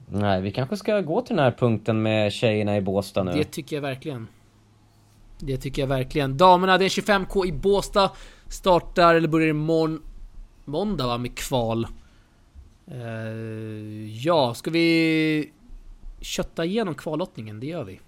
Nej, vi kanske ska gå till den här punkten med tjejerna i Båstad nu. Det tycker jag verkligen. Det tycker jag verkligen. Damerna, det är 25K i Båstad. Startar, eller börjar imorgon... Måndag va, med kval. Eh, ja, ska vi kötta igenom kvallottningen? Det gör vi.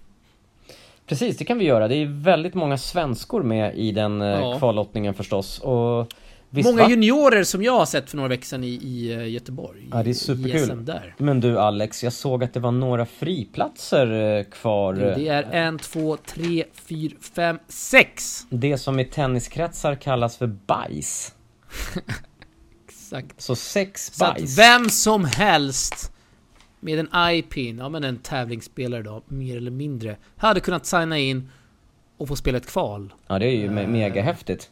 Precis, det kan vi göra. Det är väldigt många svenskor med i den eh, Ja. kvallottningen förstås. Och visst Många va? juniorer som jag har sett för några veckor sedan i, i eh, Göteborg. Ja, det är superkul. Men du Alex, jag såg att det var några friplatser kvar. Det är en, två, tre, fyra, fem, sex! Det som i tenniskretsar kallas för bajs. Exakt. Så sex Så att bajs. vem som helst med en iPin, ja men en tävlingsspelare då, mer eller mindre, hade kunnat signa in och få spela ett kval. Ja, det är ju Eh. mega häftigt.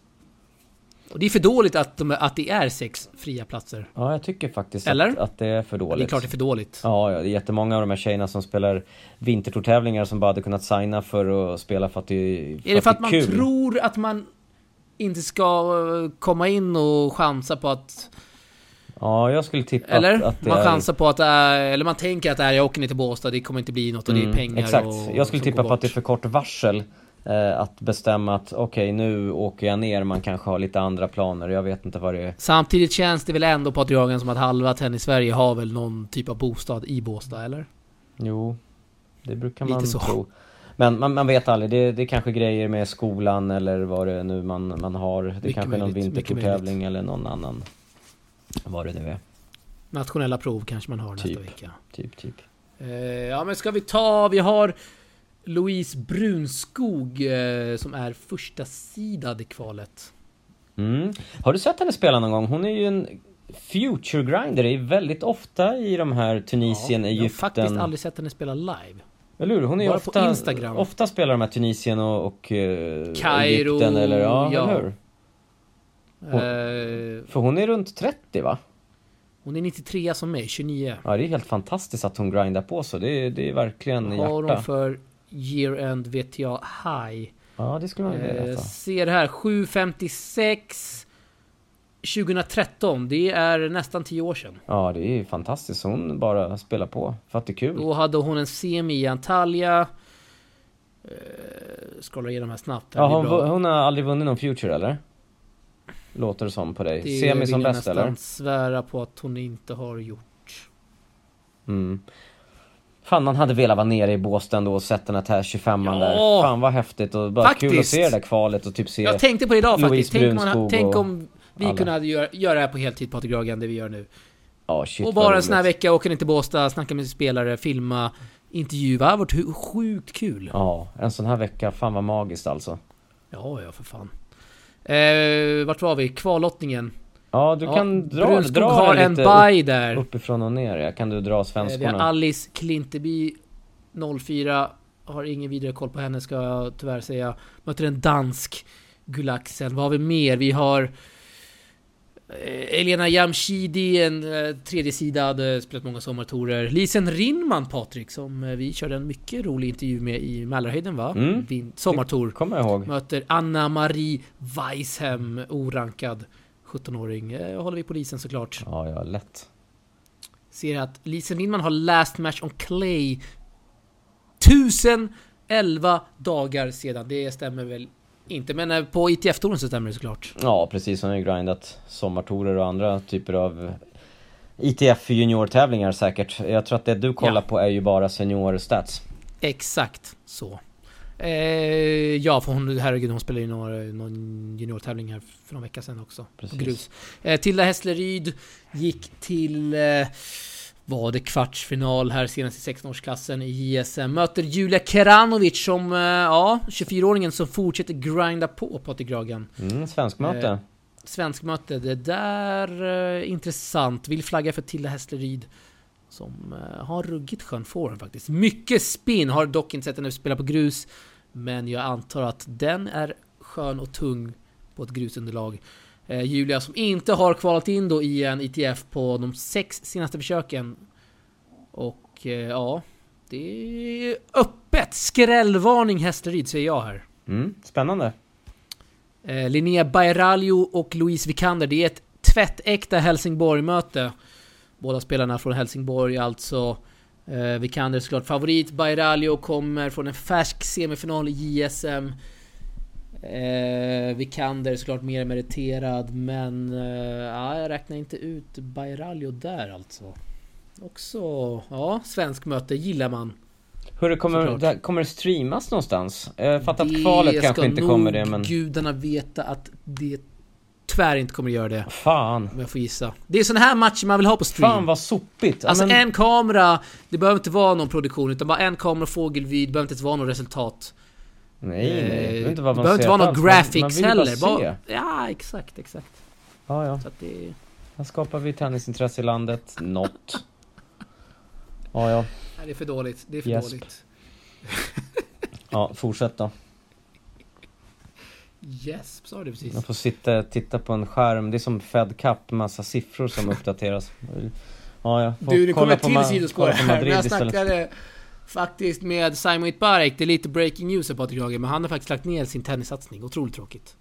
Och det är för dåligt att, de, att det är sex fria platser. Ja, jag tycker faktiskt Eller? Att, att det är för dåligt. Det är klart det är för dåligt. Ja, ja, det är jättemånga av de här tjejerna som spelar vintertourtävlingar som bara hade kunnat signa för att spela för att det, för Är det för att det man kul. tror att man inte ska eh, komma in och chansa på att... Ja, jag skulle tippa Eller? att, att det man är... chansar på att det är, Eller man tänker att det är, jag åker ner till Båstad, det kommer inte bli något och det är Mm, pengar Exakt. och, jag skulle tippa på att det är för kort varsel. Eh, att bestämma att okej, nu åker jag ner, man kanske har lite andra planer. Jag vet inte vad det är. Samtidigt känns det väl ändå på Adriagen som att halva tennis-Sverige har väl någon typ av bostad i Båstad, eller? Jo, det brukar man tro. Men man, man vet aldrig, det, det är kanske grejer med skolan eller vad det är nu man, man har. Det Mycket kanske är någon vintertourtävling eller någon annan. Vad det nu är. Nationella prov kanske man har Typ. nästa vecka. Typ, typ. Eh, ja men ska vi ta, vi har Louise Brunskog eh, som är första sidad i kvalet. Mm. Har du sett henne spela någon gång? Hon är ju en future grinder, det är väldigt ofta i de här Tunisien, Ja, Jag har Egypten. faktiskt aldrig sett henne spela live. Eller hur? Hon är ju Bara på ofta, Instagram. ofta spelar de här Tunisien och, och eh, Kairo, Egypten eller ja, ja. eller hur? Hon- Eh, För hon är runt 30 va? hon är 93 som mig, 29. Ja det är helt fantastiskt att hon grindar på så, det är, det är verkligen Vad har hjärta. hon för year end vet jag high? Ja det skulle man vilja Eh, veta. ser här, 756 2013, det är nästan 10 år sedan. Ja det är fantastiskt, hon bara spelar på för att det är kul. Då hade hon en semi i Antalya. Eh, scrollar igenom här snabbt. Det Ja, hon, hon har aldrig vunnit någon future eller? Låter det som på dig. Det Semi vill som jag bäst nästan eller? svära på att hon inte har gjort. Mm. Fan man hade velat vara nere i Båstad ändå och sett den här 25an Ja! där. Fan vad häftigt och bara kul att Faktiskt. se det där kvalet och typ se Jag tänkte på det idag Louise faktiskt. Tänk, man, tänk och om vi alla. kunde göra, göra det här på heltid Patrik Ragan, det vi gör nu. Ja shit och bara en sån här vecka, åka ner till Båstad, snacka med spelare, filma intervju va? Det har varit sjukt kul. Ja, en sån här vecka, fan vad magiskt alltså. Ja, ja för fan. Eh, vart var vi? Kvallottningen. Ja, du Ja, kan dra, Brunskog dra har en bye där. upp, uppifrån och ner. Ja. Kan du dra Eh, vi har svenskorna? Alice Klinteby 04. Har ingen vidare koll på henne ska jag tyvärr säga. Möter en dansk Gulaxen. Vad har vi mer? Vi har Elena Jamshidi, en eh, tredje sida, hade spelat många sommartorer. Lisen Rinman Patrik, som eh, vi körde en mycket rolig intervju med i Mälarhöjden va? Mm. Sommartor. Kommer jag ihåg. Möter Anna-Marie Weishem, orankad 17-åring. Eh, håller vi på Lisen såklart. Ja, ja, lätt. Ser att Lisen Lindman har last match on clay 1011 dagar sedan. Det stämmer väl inte, men eh, på ITF-touren så stämmer det såklart. Ja, precis. Hon har ju grindat sommartorer och andra typer av ITF juniortävlingar säkert. Jag tror att det du kollar Ja. på är ju bara seniorstats. Exakt så. Eh, ja, för hon, herregud, hon spelade ju någon, någon juniortävling här för någon vecka sedan också. Precis. Grus. Eh, Tilda Hässleryd gick till... Eh, var det kvartsfinal här senast i 16-årsklassen i JSM. Möter Julia Keranovic som, eh, ja, 24-åringen som fortsätter grinda på Patrik Gragan. Mm, svenskmöte. Eh, Svenskmöte, det där eh, intressant. Vill flagga för Tilda Hässleryd. Som eh, har ruggigt skön forehand faktiskt. Mycket spin, har dock inte sett henne spela på grus. Men jag antar att den är skön och tung på ett grusunderlag. Eh, Julia som inte har kvalat in då i en ITF på de sex senaste försöken. Och eh, ja, det är öppet. Skrällvarning Hästelryd säger jag här. Mm, spännande. Eh, Linnea Bairaljo och Louise Vikander, det är ett tvättäkta Helsingborg-möte. Båda spelarna från Helsingborg alltså. Eh, Vikander är såklart favorit. Bairaljo kommer från en färsk semifinal i JSM. Eh, Vikander är såklart mer meriterad, men eh, ja, jag räknar inte ut Bairaljo där alltså. Också, ja, svensk möte gillar man. Hur det kommer, det, kommer det streamas någonstans? Jag fattar att kvalet kanske inte kommer det men... gudarna veta att det tyvärr inte kommer göra det. Fan. Om jag får gissa. Det är såna här matcher man vill ha på stream. Fan vad sopigt. Alltså men, en kamera, det behöver inte vara någon produktion utan bara en kamera, fågelvid, det behöver inte ens vara något resultat. Nej, nej. Det Eh, behöver inte vara det behöver inte vara någon graphics heller. Bara... Bara, ja, exakt, exakt. Ja, ja. Så att det... Här skapar vi tennisintresse i landet. Något. Ja, ja. Nej, det är för dåligt. Det är för Yes. dåligt. Ja, fortsätt då. Yes, sa du precis. Man får sitta och titta på en skärm. Det är som Fed Cup, massa siffror som uppdateras. Ja, ja. Får Du, det kommer till sidospår här. Men jag snackade faktiskt med Simon Itbarek. Det är lite breaking news här Patrik Jage, men han har faktiskt lagt ner sin tennissatsning. Otroligt tråkigt.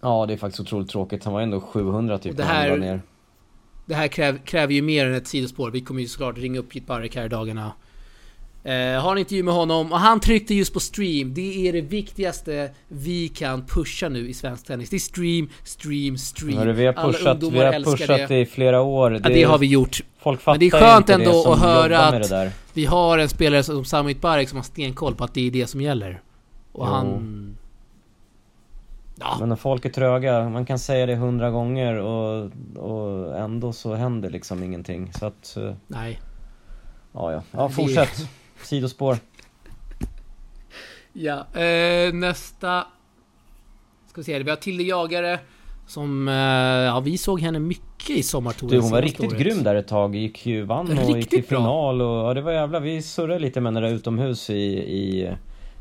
Ja, det är faktiskt otroligt tråkigt. Han var ändå 700 typ Och det här- ner. Det här kräv, kräver ju mer än ett sidospår. Vi kommer ju såklart ringa upp Itbarek här i dagarna. Eh, har en intervju med honom och han tryckte just på stream. Det är det viktigaste vi kan pusha nu i svensk tennis. Det är stream, stream, stream. Hörru, vi har pushat, vi har pushat det. i flera år. Ja, det har vi gjort. Folk fattar Men det är skönt ändå det att höra att- det. Vi har en spelare som Sami Itbarek som har stenkoll på att det är det som gäller. Och Jo. han... Ja, Men när folk är tröga, man kan säga det hundra gånger och, och ändå så händer liksom ingenting. Så att, eh, nej. ja ja. Ja, Det- fortsätt. Sidospår. Ja, eh, nästa... Ska vi se, vi har Tilde Jagare. Som... Eh, ja, vi såg henne mycket i sommartouren Du, hon var riktigt året. grym där ett tag. Gick ju, vann och gick Riktigt till bra. final och ja, det var jävla, vi surrade lite med henne där utomhus i, i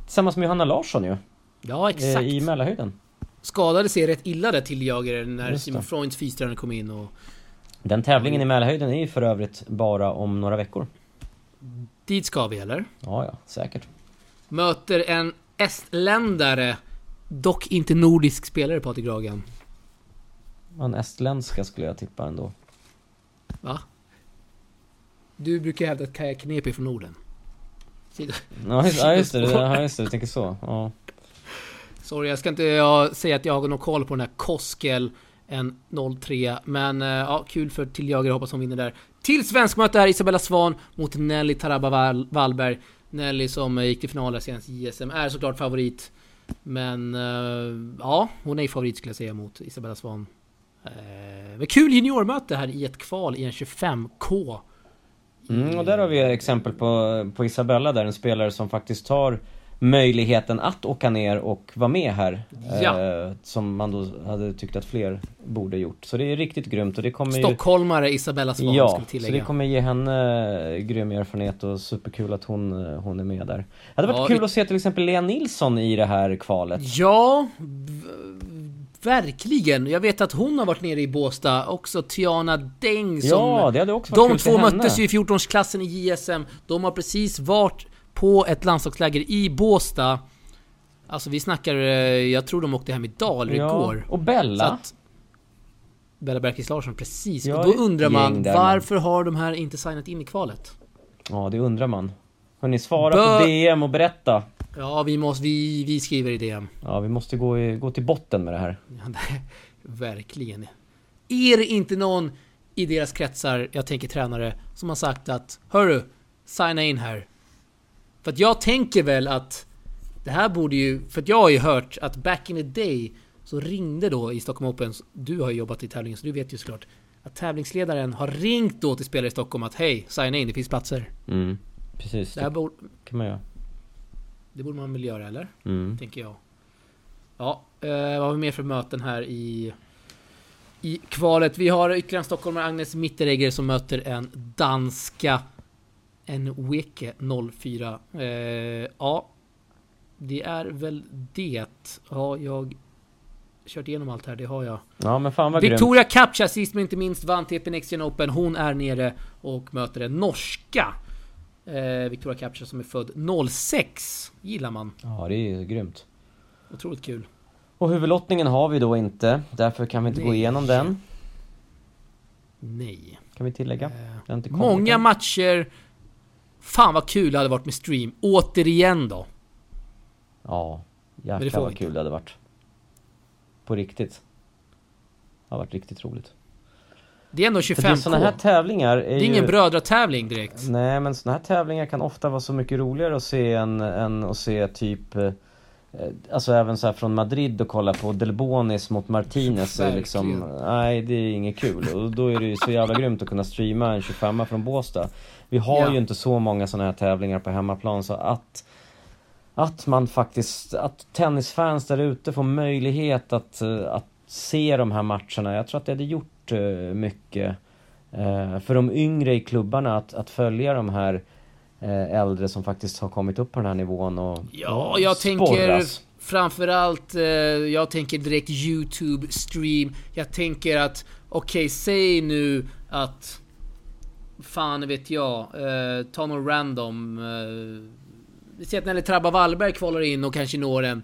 Tillsammans med Johanna Larsson ju. Ja, eh, exakt. I Mälarhöjden. Skadade sig rätt illa där Tilde Jagare när Simon. Freunds fystränare kom in och... Den tävlingen i Mälarhöjden är ju för övrigt bara om några veckor. Dit ska vi eller? Ja, ja, säkert. Möter en estländare. Dock inte nordisk spelare Patrik Gragan. En estländska skulle jag tippa ändå. Va? Du brukar hävda att Kaja Knep är från Norden. Ja, just, ja, just det, ja, just det, du tänker så. Ja. Sorry, jag ska inte ja, säga att jag har någon koll på den här Koskel en 03 Men eh, ja, kul för Tilljagare, hoppas hon vinner där. Till svenskmöte är Isabella Svan mot Nelly Taraba Wall- Wallberg. Nelly som eh, gick till final senast i JSM är såklart favorit. Men eh, ja, hon är favorit skulle jag säga mot Isabella Svan. Eh, men kul juniormöte här i ett kval i en 25K. Mm, och där har vi exempel på, på Isabella där en spelare som faktiskt tar möjligheten att åka ner och vara med här. Ja. Eh, som man då hade tyckt att fler borde gjort. Så det är riktigt grymt och det kommer ju... Stockholmare Isabella Svahn ska Ja, vi så det tillägga. kommer ge henne eh, grym erfarenhet och superkul att hon, eh, hon är med där. Det hade varit Ja, kul vi- att se till exempel Lea Nilsson i det här kvalet. Ja, verkligen. Jag vet att hon har varit nere i Båstad, också Tiana Deng som... Ja, det hade också varit de kul två möttes ju i 14-årsklassen i JSM. De har precis varit på ett landslagsläger i Båstad. Alltså vi snackar, eh, jag tror de åkte hem idag eller ja. igår. Och Bella. att, Bella Bergqvist Larsson, precis. Ja, och då undrar man, varför har de här inte signat in i kvalet? Ja, det undrar man. Hörni, svara Bö- på DM och berätta. Ja, vi måste, vi, vi skriver i DM. Ja, vi måste gå, i, gå till botten med det här. Ja, det- Verkligen. Är det inte någon i deras kretsar, jag tänker tränare, som har sagt att Hörru, signa in här. För att jag tänker väl att det här borde ju, för att jag har ju hört att back in the day så ringde då i Stockholm Open, du har ju jobbat i tävlingen så du vet ju såklart, att tävlingsledaren har ringt då till spelare i Stockholm att hej, signa in, det finns platser. Mm, precis. Det här borde, kan man göra. det borde man väl göra eller? Mm. tänker jag. Ja, eh, vad har vi mer för möten här i, i kvalet? Vi har ytterligare en stockholmare, Agnes Mitteregger, som möter en danska en Weke 04. Eh, ja, det är väl det. Har jag kört igenom allt här? Det har jag. Ja, men fan vad. Victoria Captcha, sist men inte minst, vann TP Gen Open. Hon är nere och möter en norska. Eh, Victoria Captcha som är född 06. Gillar man. Ja, det är grymt. Otroligt kul. Och huvudlottningen har vi då inte, därför kan vi inte gå Nej. igenom den. Nej. Kan vi tillägga. Eh, Den Många matcher. Fan vad kul det hade varit med stream. Återigen då. Ja, jäklar vad kul det hade varit. På riktigt. Det har varit riktigt roligt. Det är ändå För 25k. det, såna här tävlingar är det är ju... ingen brödratävling direkt. Nej men såna här tävlingar kan ofta vara så mycket roligare att se än, än att se typ eh, Alltså även så här från Madrid och kolla på Delbonis mot Martinez är liksom. Nej det är inget kul och då är det ju så jävla grymt att kunna streama en 25 från Båstad Vi har Ja. ju inte så många såna här tävlingar på hemmaplan så att Att man faktiskt, att tennisfans där ute får möjlighet att, eh, att se de här matcherna Jag tror att det hade gjort eh, mycket eh, för de yngre i klubbarna att, att följa de här eh, äldre som faktiskt har kommit upp på den här nivån och Ja, jag tänker sporras. framförallt, eh, jag tänker direkt YouTube stream. Jag tänker att, okej, säg nu att, fan vet jag, eh, ta någon random. Eh, vi ser att Nelly Trabba Wallberg kvalar in och kanske når en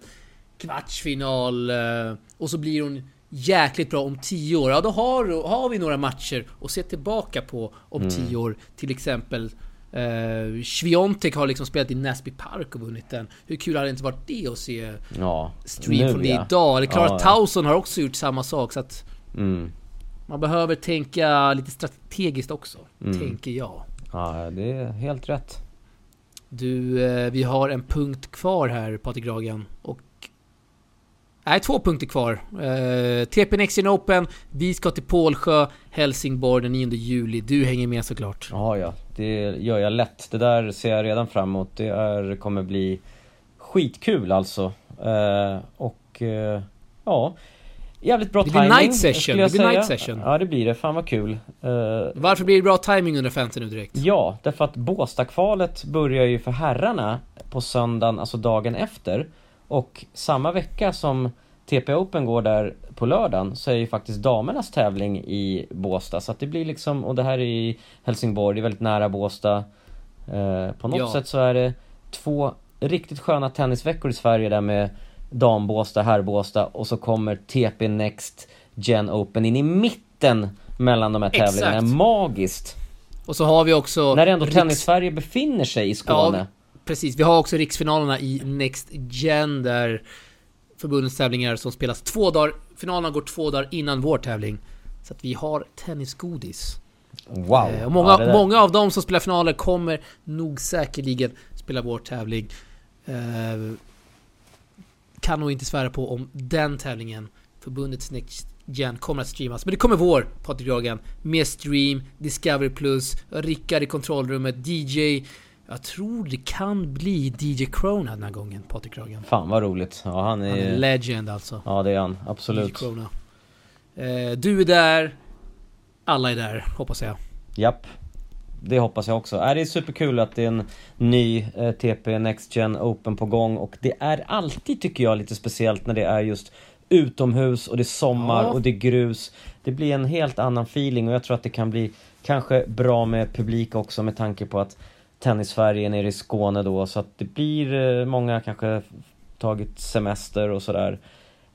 kvartsfinal eh, och så blir hon jäkligt bra om 10 år. Ja, då har, har vi några matcher att se tillbaka på om 10 år. Till exempel eh, Sviontek har liksom spelat i Näsby Park och vunnit den. Hur kul hade det inte varit det att se Ja, stream nu från det ja. idag? Eller Klara Ja. Tauson har också gjort samma sak så att Mm. man behöver tänka lite strategiskt också. Mm. Tänker jag. Ja, det är helt rätt. Du, eh, vi har en punkt kvar här Patrik Ragan och... Nej, två punkter kvar. Eh, TP Next Gen Open, vi ska till Pålsjö, Helsingborg den 9 juli. Du hänger med såklart. Ja, ja, det gör jag lätt. Det där ser jag redan fram emot. Det är, kommer bli skitkul alltså. Eh, och eh, ja, jävligt bra Det blir timing, night session, skulle jag det blir night säga. session. Ja, det blir det. Fan vad kul. Eh, Varför blir det bra timing under 50 nu direkt? Ja, därför att Båstadkvalet börjar ju för herrarna på söndagen, alltså dagen efter. Och samma vecka som TP Open går där på lördagen så är ju faktiskt damernas tävling i Båstad. Så att det blir liksom, och det här är i Helsingborg, det är väldigt nära Båstad. Eh, på något Ja. sätt så är det två riktigt sköna tennisveckor i Sverige där med dam-Båstad, herr-Båstad och så kommer TP Next Gen Open in i mitten mellan de här Exakt. tävlingarna. Magiskt! Och så har vi också... När ändå Riks- Tennis-Sverige befinner sig i Skåne. Ja, precis. Vi har också riksfinalerna i Next Gen där förbundets tävlingar som spelas två dagar... Finalerna går två dagar innan vår tävling. Så att vi har tennisgodis. Wow! Eh, och många, Ja, många av dem som spelar finaler kommer nog säkerligen spela vår tävling. Eh, kan nog inte svära på om den tävlingen, förbundets Next Gen kommer att streamas. Men det kommer vår Patrik Dragan med stream, Discovery Plus, Rickard i kontrollrummet, DJ. Jag tror det kan bli DJ Crona den här gången, Patrik Dragan. Fan vad roligt. Ja han är... Han är legend alltså. Ja det är han, DJ absolut. Crona. Eh, du är där. Alla är där, hoppas jag. Japp. Det hoppas jag också. Är det är superkul att det är en ny eh, TP Next Gen Open på gång och det är alltid tycker jag lite speciellt när det är just utomhus och det är sommar Ja. och det är grus. Det blir en helt annan feeling och jag tror att det kan bli kanske bra med publik också med tanke på att Tennis-Sverige nere i Skåne då så att det blir eh, många kanske tagit semester och sådär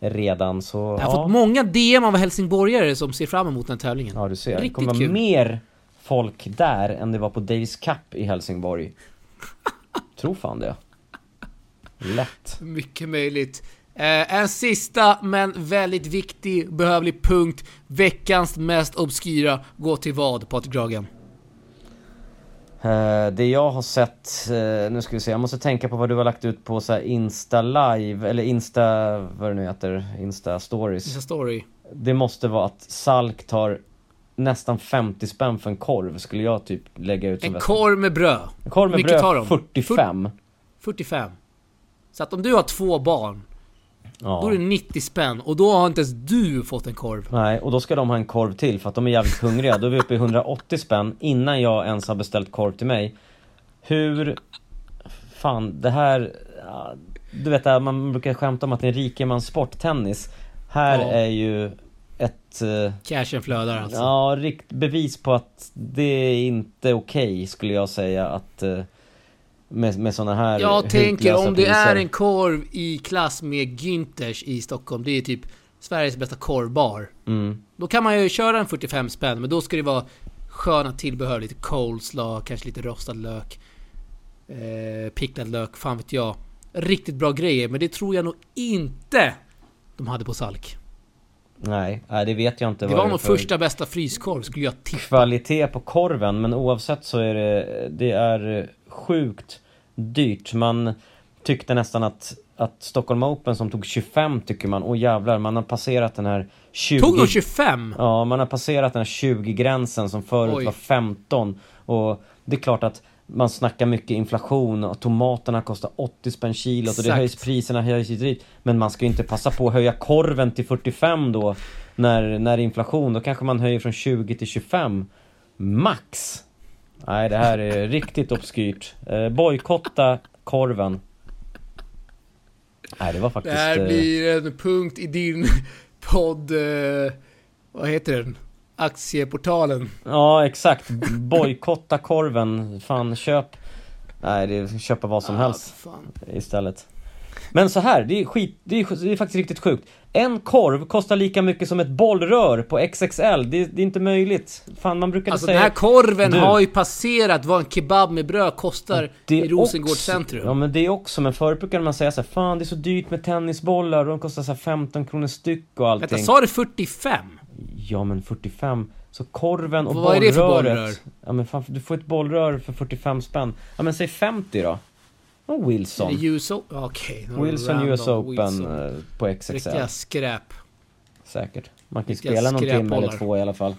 redan så Jag har ja. fått många DM av helsingborgare som ser fram emot den tävlingen. Ja du ser, det Riktigt kommer vara kul. mer folk där än det var på Davis Cup i Helsingborg. Tror fan det. Lätt. Mycket möjligt. Eh, en sista men väldigt viktig, behövlig punkt. Veckans mest obskyra. Gå till vad, Patrik Dragan? Eh, det jag har sett, eh, nu ska vi se, jag måste tänka på vad du har lagt ut på så här Insta live, eller Insta, vad det nu heter, Insta stories. Insta story. Det måste vara att Salk tar nästan 50 spänn för en korv, skulle jag typ lägga ut som En värsta- korv med bröd. En korv med Mycket bröd, de? 45. 45. Så att om du har två barn, Ja. då är det 90 spänn. Och då har inte ens du fått en korv. Nej, och då ska de ha en korv till för att de är jävligt hungriga. Då är vi uppe i 180 spänn innan jag ens har beställt korv till mig. Hur... Fan, det här... Du vet, man brukar skämta om att det är en rikemanssport, tennis. Här Ja. är ju ett... eh, Cashen flödar alltså. Ja, rikt bevis på att det är inte okej skulle jag säga att... Med, med såna här Jag tänker om det är priser. en korv i klass med Günthers i Stockholm. Det är typ Sveriges bästa korvbar. Mm. Då kan man ju köra en 45 spänn, men då ska det vara sköna tillbehör. Lite coleslaw, kanske lite rostad lök. Eh, picklad lök, fan vet jag. Riktigt bra grejer, men det tror jag nog inte de hade på Salk. Nej, det vet jag inte Det var är nog för- första bästa fryskorv, skulle jag tippa. kvalitet på korven men oavsett så är det, det är sjukt dyrt. Man tyckte nästan att, att Stockholm Open som tog 25 tycker man, åh jävlar, man har passerat den här 20... Tog de 25? Ja, man har passerat den här 20-gränsen som förut Oj. var 15 och det är klart att man snackar mycket inflation och tomaterna kostar 80 spänn kilot och det höjs priserna höjs dit. Men man ska ju inte passa på att höja korven till 45 då när, när det är inflation. Då kanske man höjer från 20 till 25 max. Nej, det här är riktigt obskyrt. Eh, bojkotta korven. Nej, det var Det faktiskt... här eh, blir en punkt i din podd... Eh, vad heter den? Aktieportalen. Ja, exakt. Bojkotta korven. Fan, köp... Nej, det är köpa vad som Ah, helst fan. istället. Men så här, det är skit, det är, det är faktiskt riktigt sjukt. En korv kostar lika mycket som ett bollrör på XXL. Det, det är inte möjligt. Fan, man brukar Alltså säga... den här korven Du. har ju passerat vad en kebab med bröd kostar Det i är Rosengård också- centrum. Ja men det är också, men förut brukade man säga så här, fan det är så dyrt med tennisbollar och de kostar så här 15 kronor styck och allting. Vänta, sa du 45? Ja men 45. Så korven och Vad är det för bollröret. bollrör? Ja men fan, du får ett bollrör för 45 spänn. Ja men säg 50 då. Och Wilson. US någon Wilson US Open Wilson. eh, på XXL. Riktiga skräp. Säkert. Man kan Riktiga spela någon timme eller två i alla fall.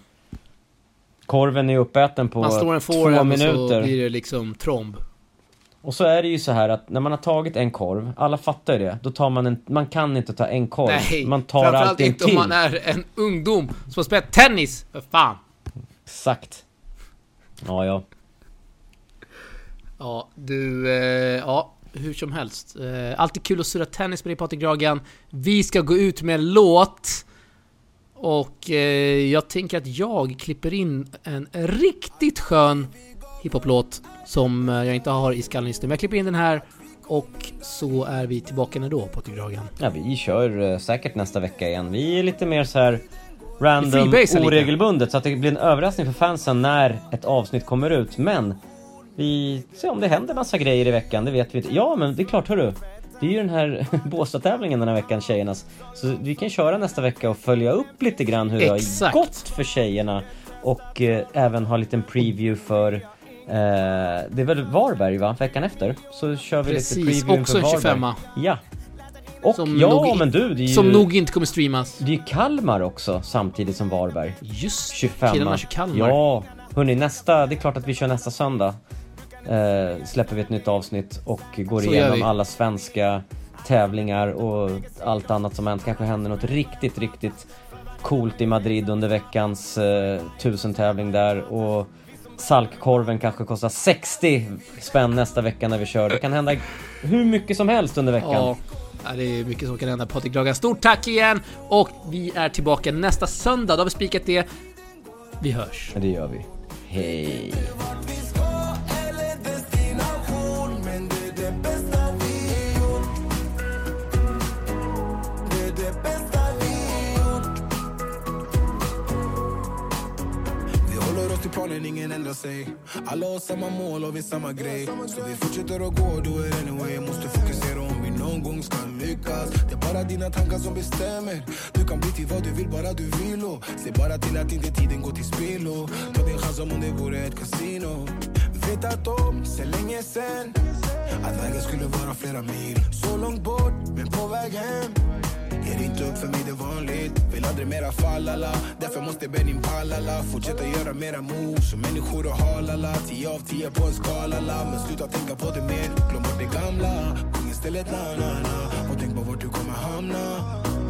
Korven är uppäten på Man slår en två och så minuter. blir det liksom tromb. Och så är det ju så här att när man har tagit en korv, alla fattar ju det, då tar man en, man kan inte ta en korv. Nej, man tar framförallt alltid en inte om till. man är en ungdom som har spelat tennis, för fan. Exakt. Ja, ja. Ja, du, eh, ja, hur som helst. Eh, alltid kul att surra tennis med dig Patrik Dragan. Vi ska gå ut med en låt. Och eh, jag tänker att jag klipper in en riktigt skön hiphop-låt som jag inte har i skallen just nu. Men jag klipper in den här och så är vi tillbaka när då Patrik Dragan. Ja, vi kör säkert nästa vecka igen. Vi är lite mer så här random, freebasar lite. oregelbundet så att det blir en överraskning för fansen när ett avsnitt kommer ut. Men vi ser om det händer massa grejer i veckan, det vet vi inte. Ja, men det är klart hörru. Det är ju den här Båstad-tävlingen den här veckan, tjejernas. Så vi kan köra nästa vecka och följa upp lite grann hur det Exakt. har gått för tjejerna. Och eh, även ha en liten preview för eh, det är väl Varberg va? Veckan efter? Så kör vi Precis, lite preview också en Varberg. 25. Ja, Och Som ja, nog men du, det är ju... Som nog inte kommer streamas. Det är ju Kalmar också, samtidigt som Varberg. Just 25 Killarna kör Kalmar. Ja, hörni, nästa, det är klart att vi kör nästa söndag. Eh, släpper vi ett nytt avsnitt och går Så igenom alla svenska tävlingar och allt annat som hänt. Kanske händer något riktigt, riktigt coolt i Madrid under veckans eh, tusen-tävling där och Salkkorven kanske kostar 60 spänn nästa vecka när vi kör. Det kan hända hur mycket som helst under veckan. Ja, ja, det är mycket som kan hända Patrik Dragan. Stort tack igen! Och vi är tillbaka nästa söndag. Då har vi spikat det. Vi hörs. Det gör vi. Hej! Ingen ändrar sig. Alla har samma mål och vi samma grej. Så vi fortsätter att gå, do it anyway. Måste fokusera om vi någon gång ska lyckas. Det är bara dina tankar som bestämmer. Du kan bli till vad du vill, bara du vill och Se bara till att inte tiden går till spillo. Ta din chans som om det vore ett kasino Vetat om sen länge sen. Att vägen skulle vara flera mil. Så långt bort, men på väg hem. Ger inte upp för mig det är vanligt. Vill aldrig mera falla la Därför måste benim palla la Fortsätta göra mera moves Som människor och halala. 10 av 10 på en skala la Men sluta tänka på det mer Glöm bort det gamla. Sjung istället na na na. Och tänk på vart du kommer hamna.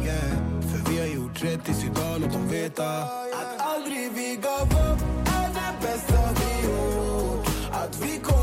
Yeah. För vi har gjort rätt tills idag Låt dem veta Att aldrig vi gav upp. Är det bästa vi gjort. Att vi kom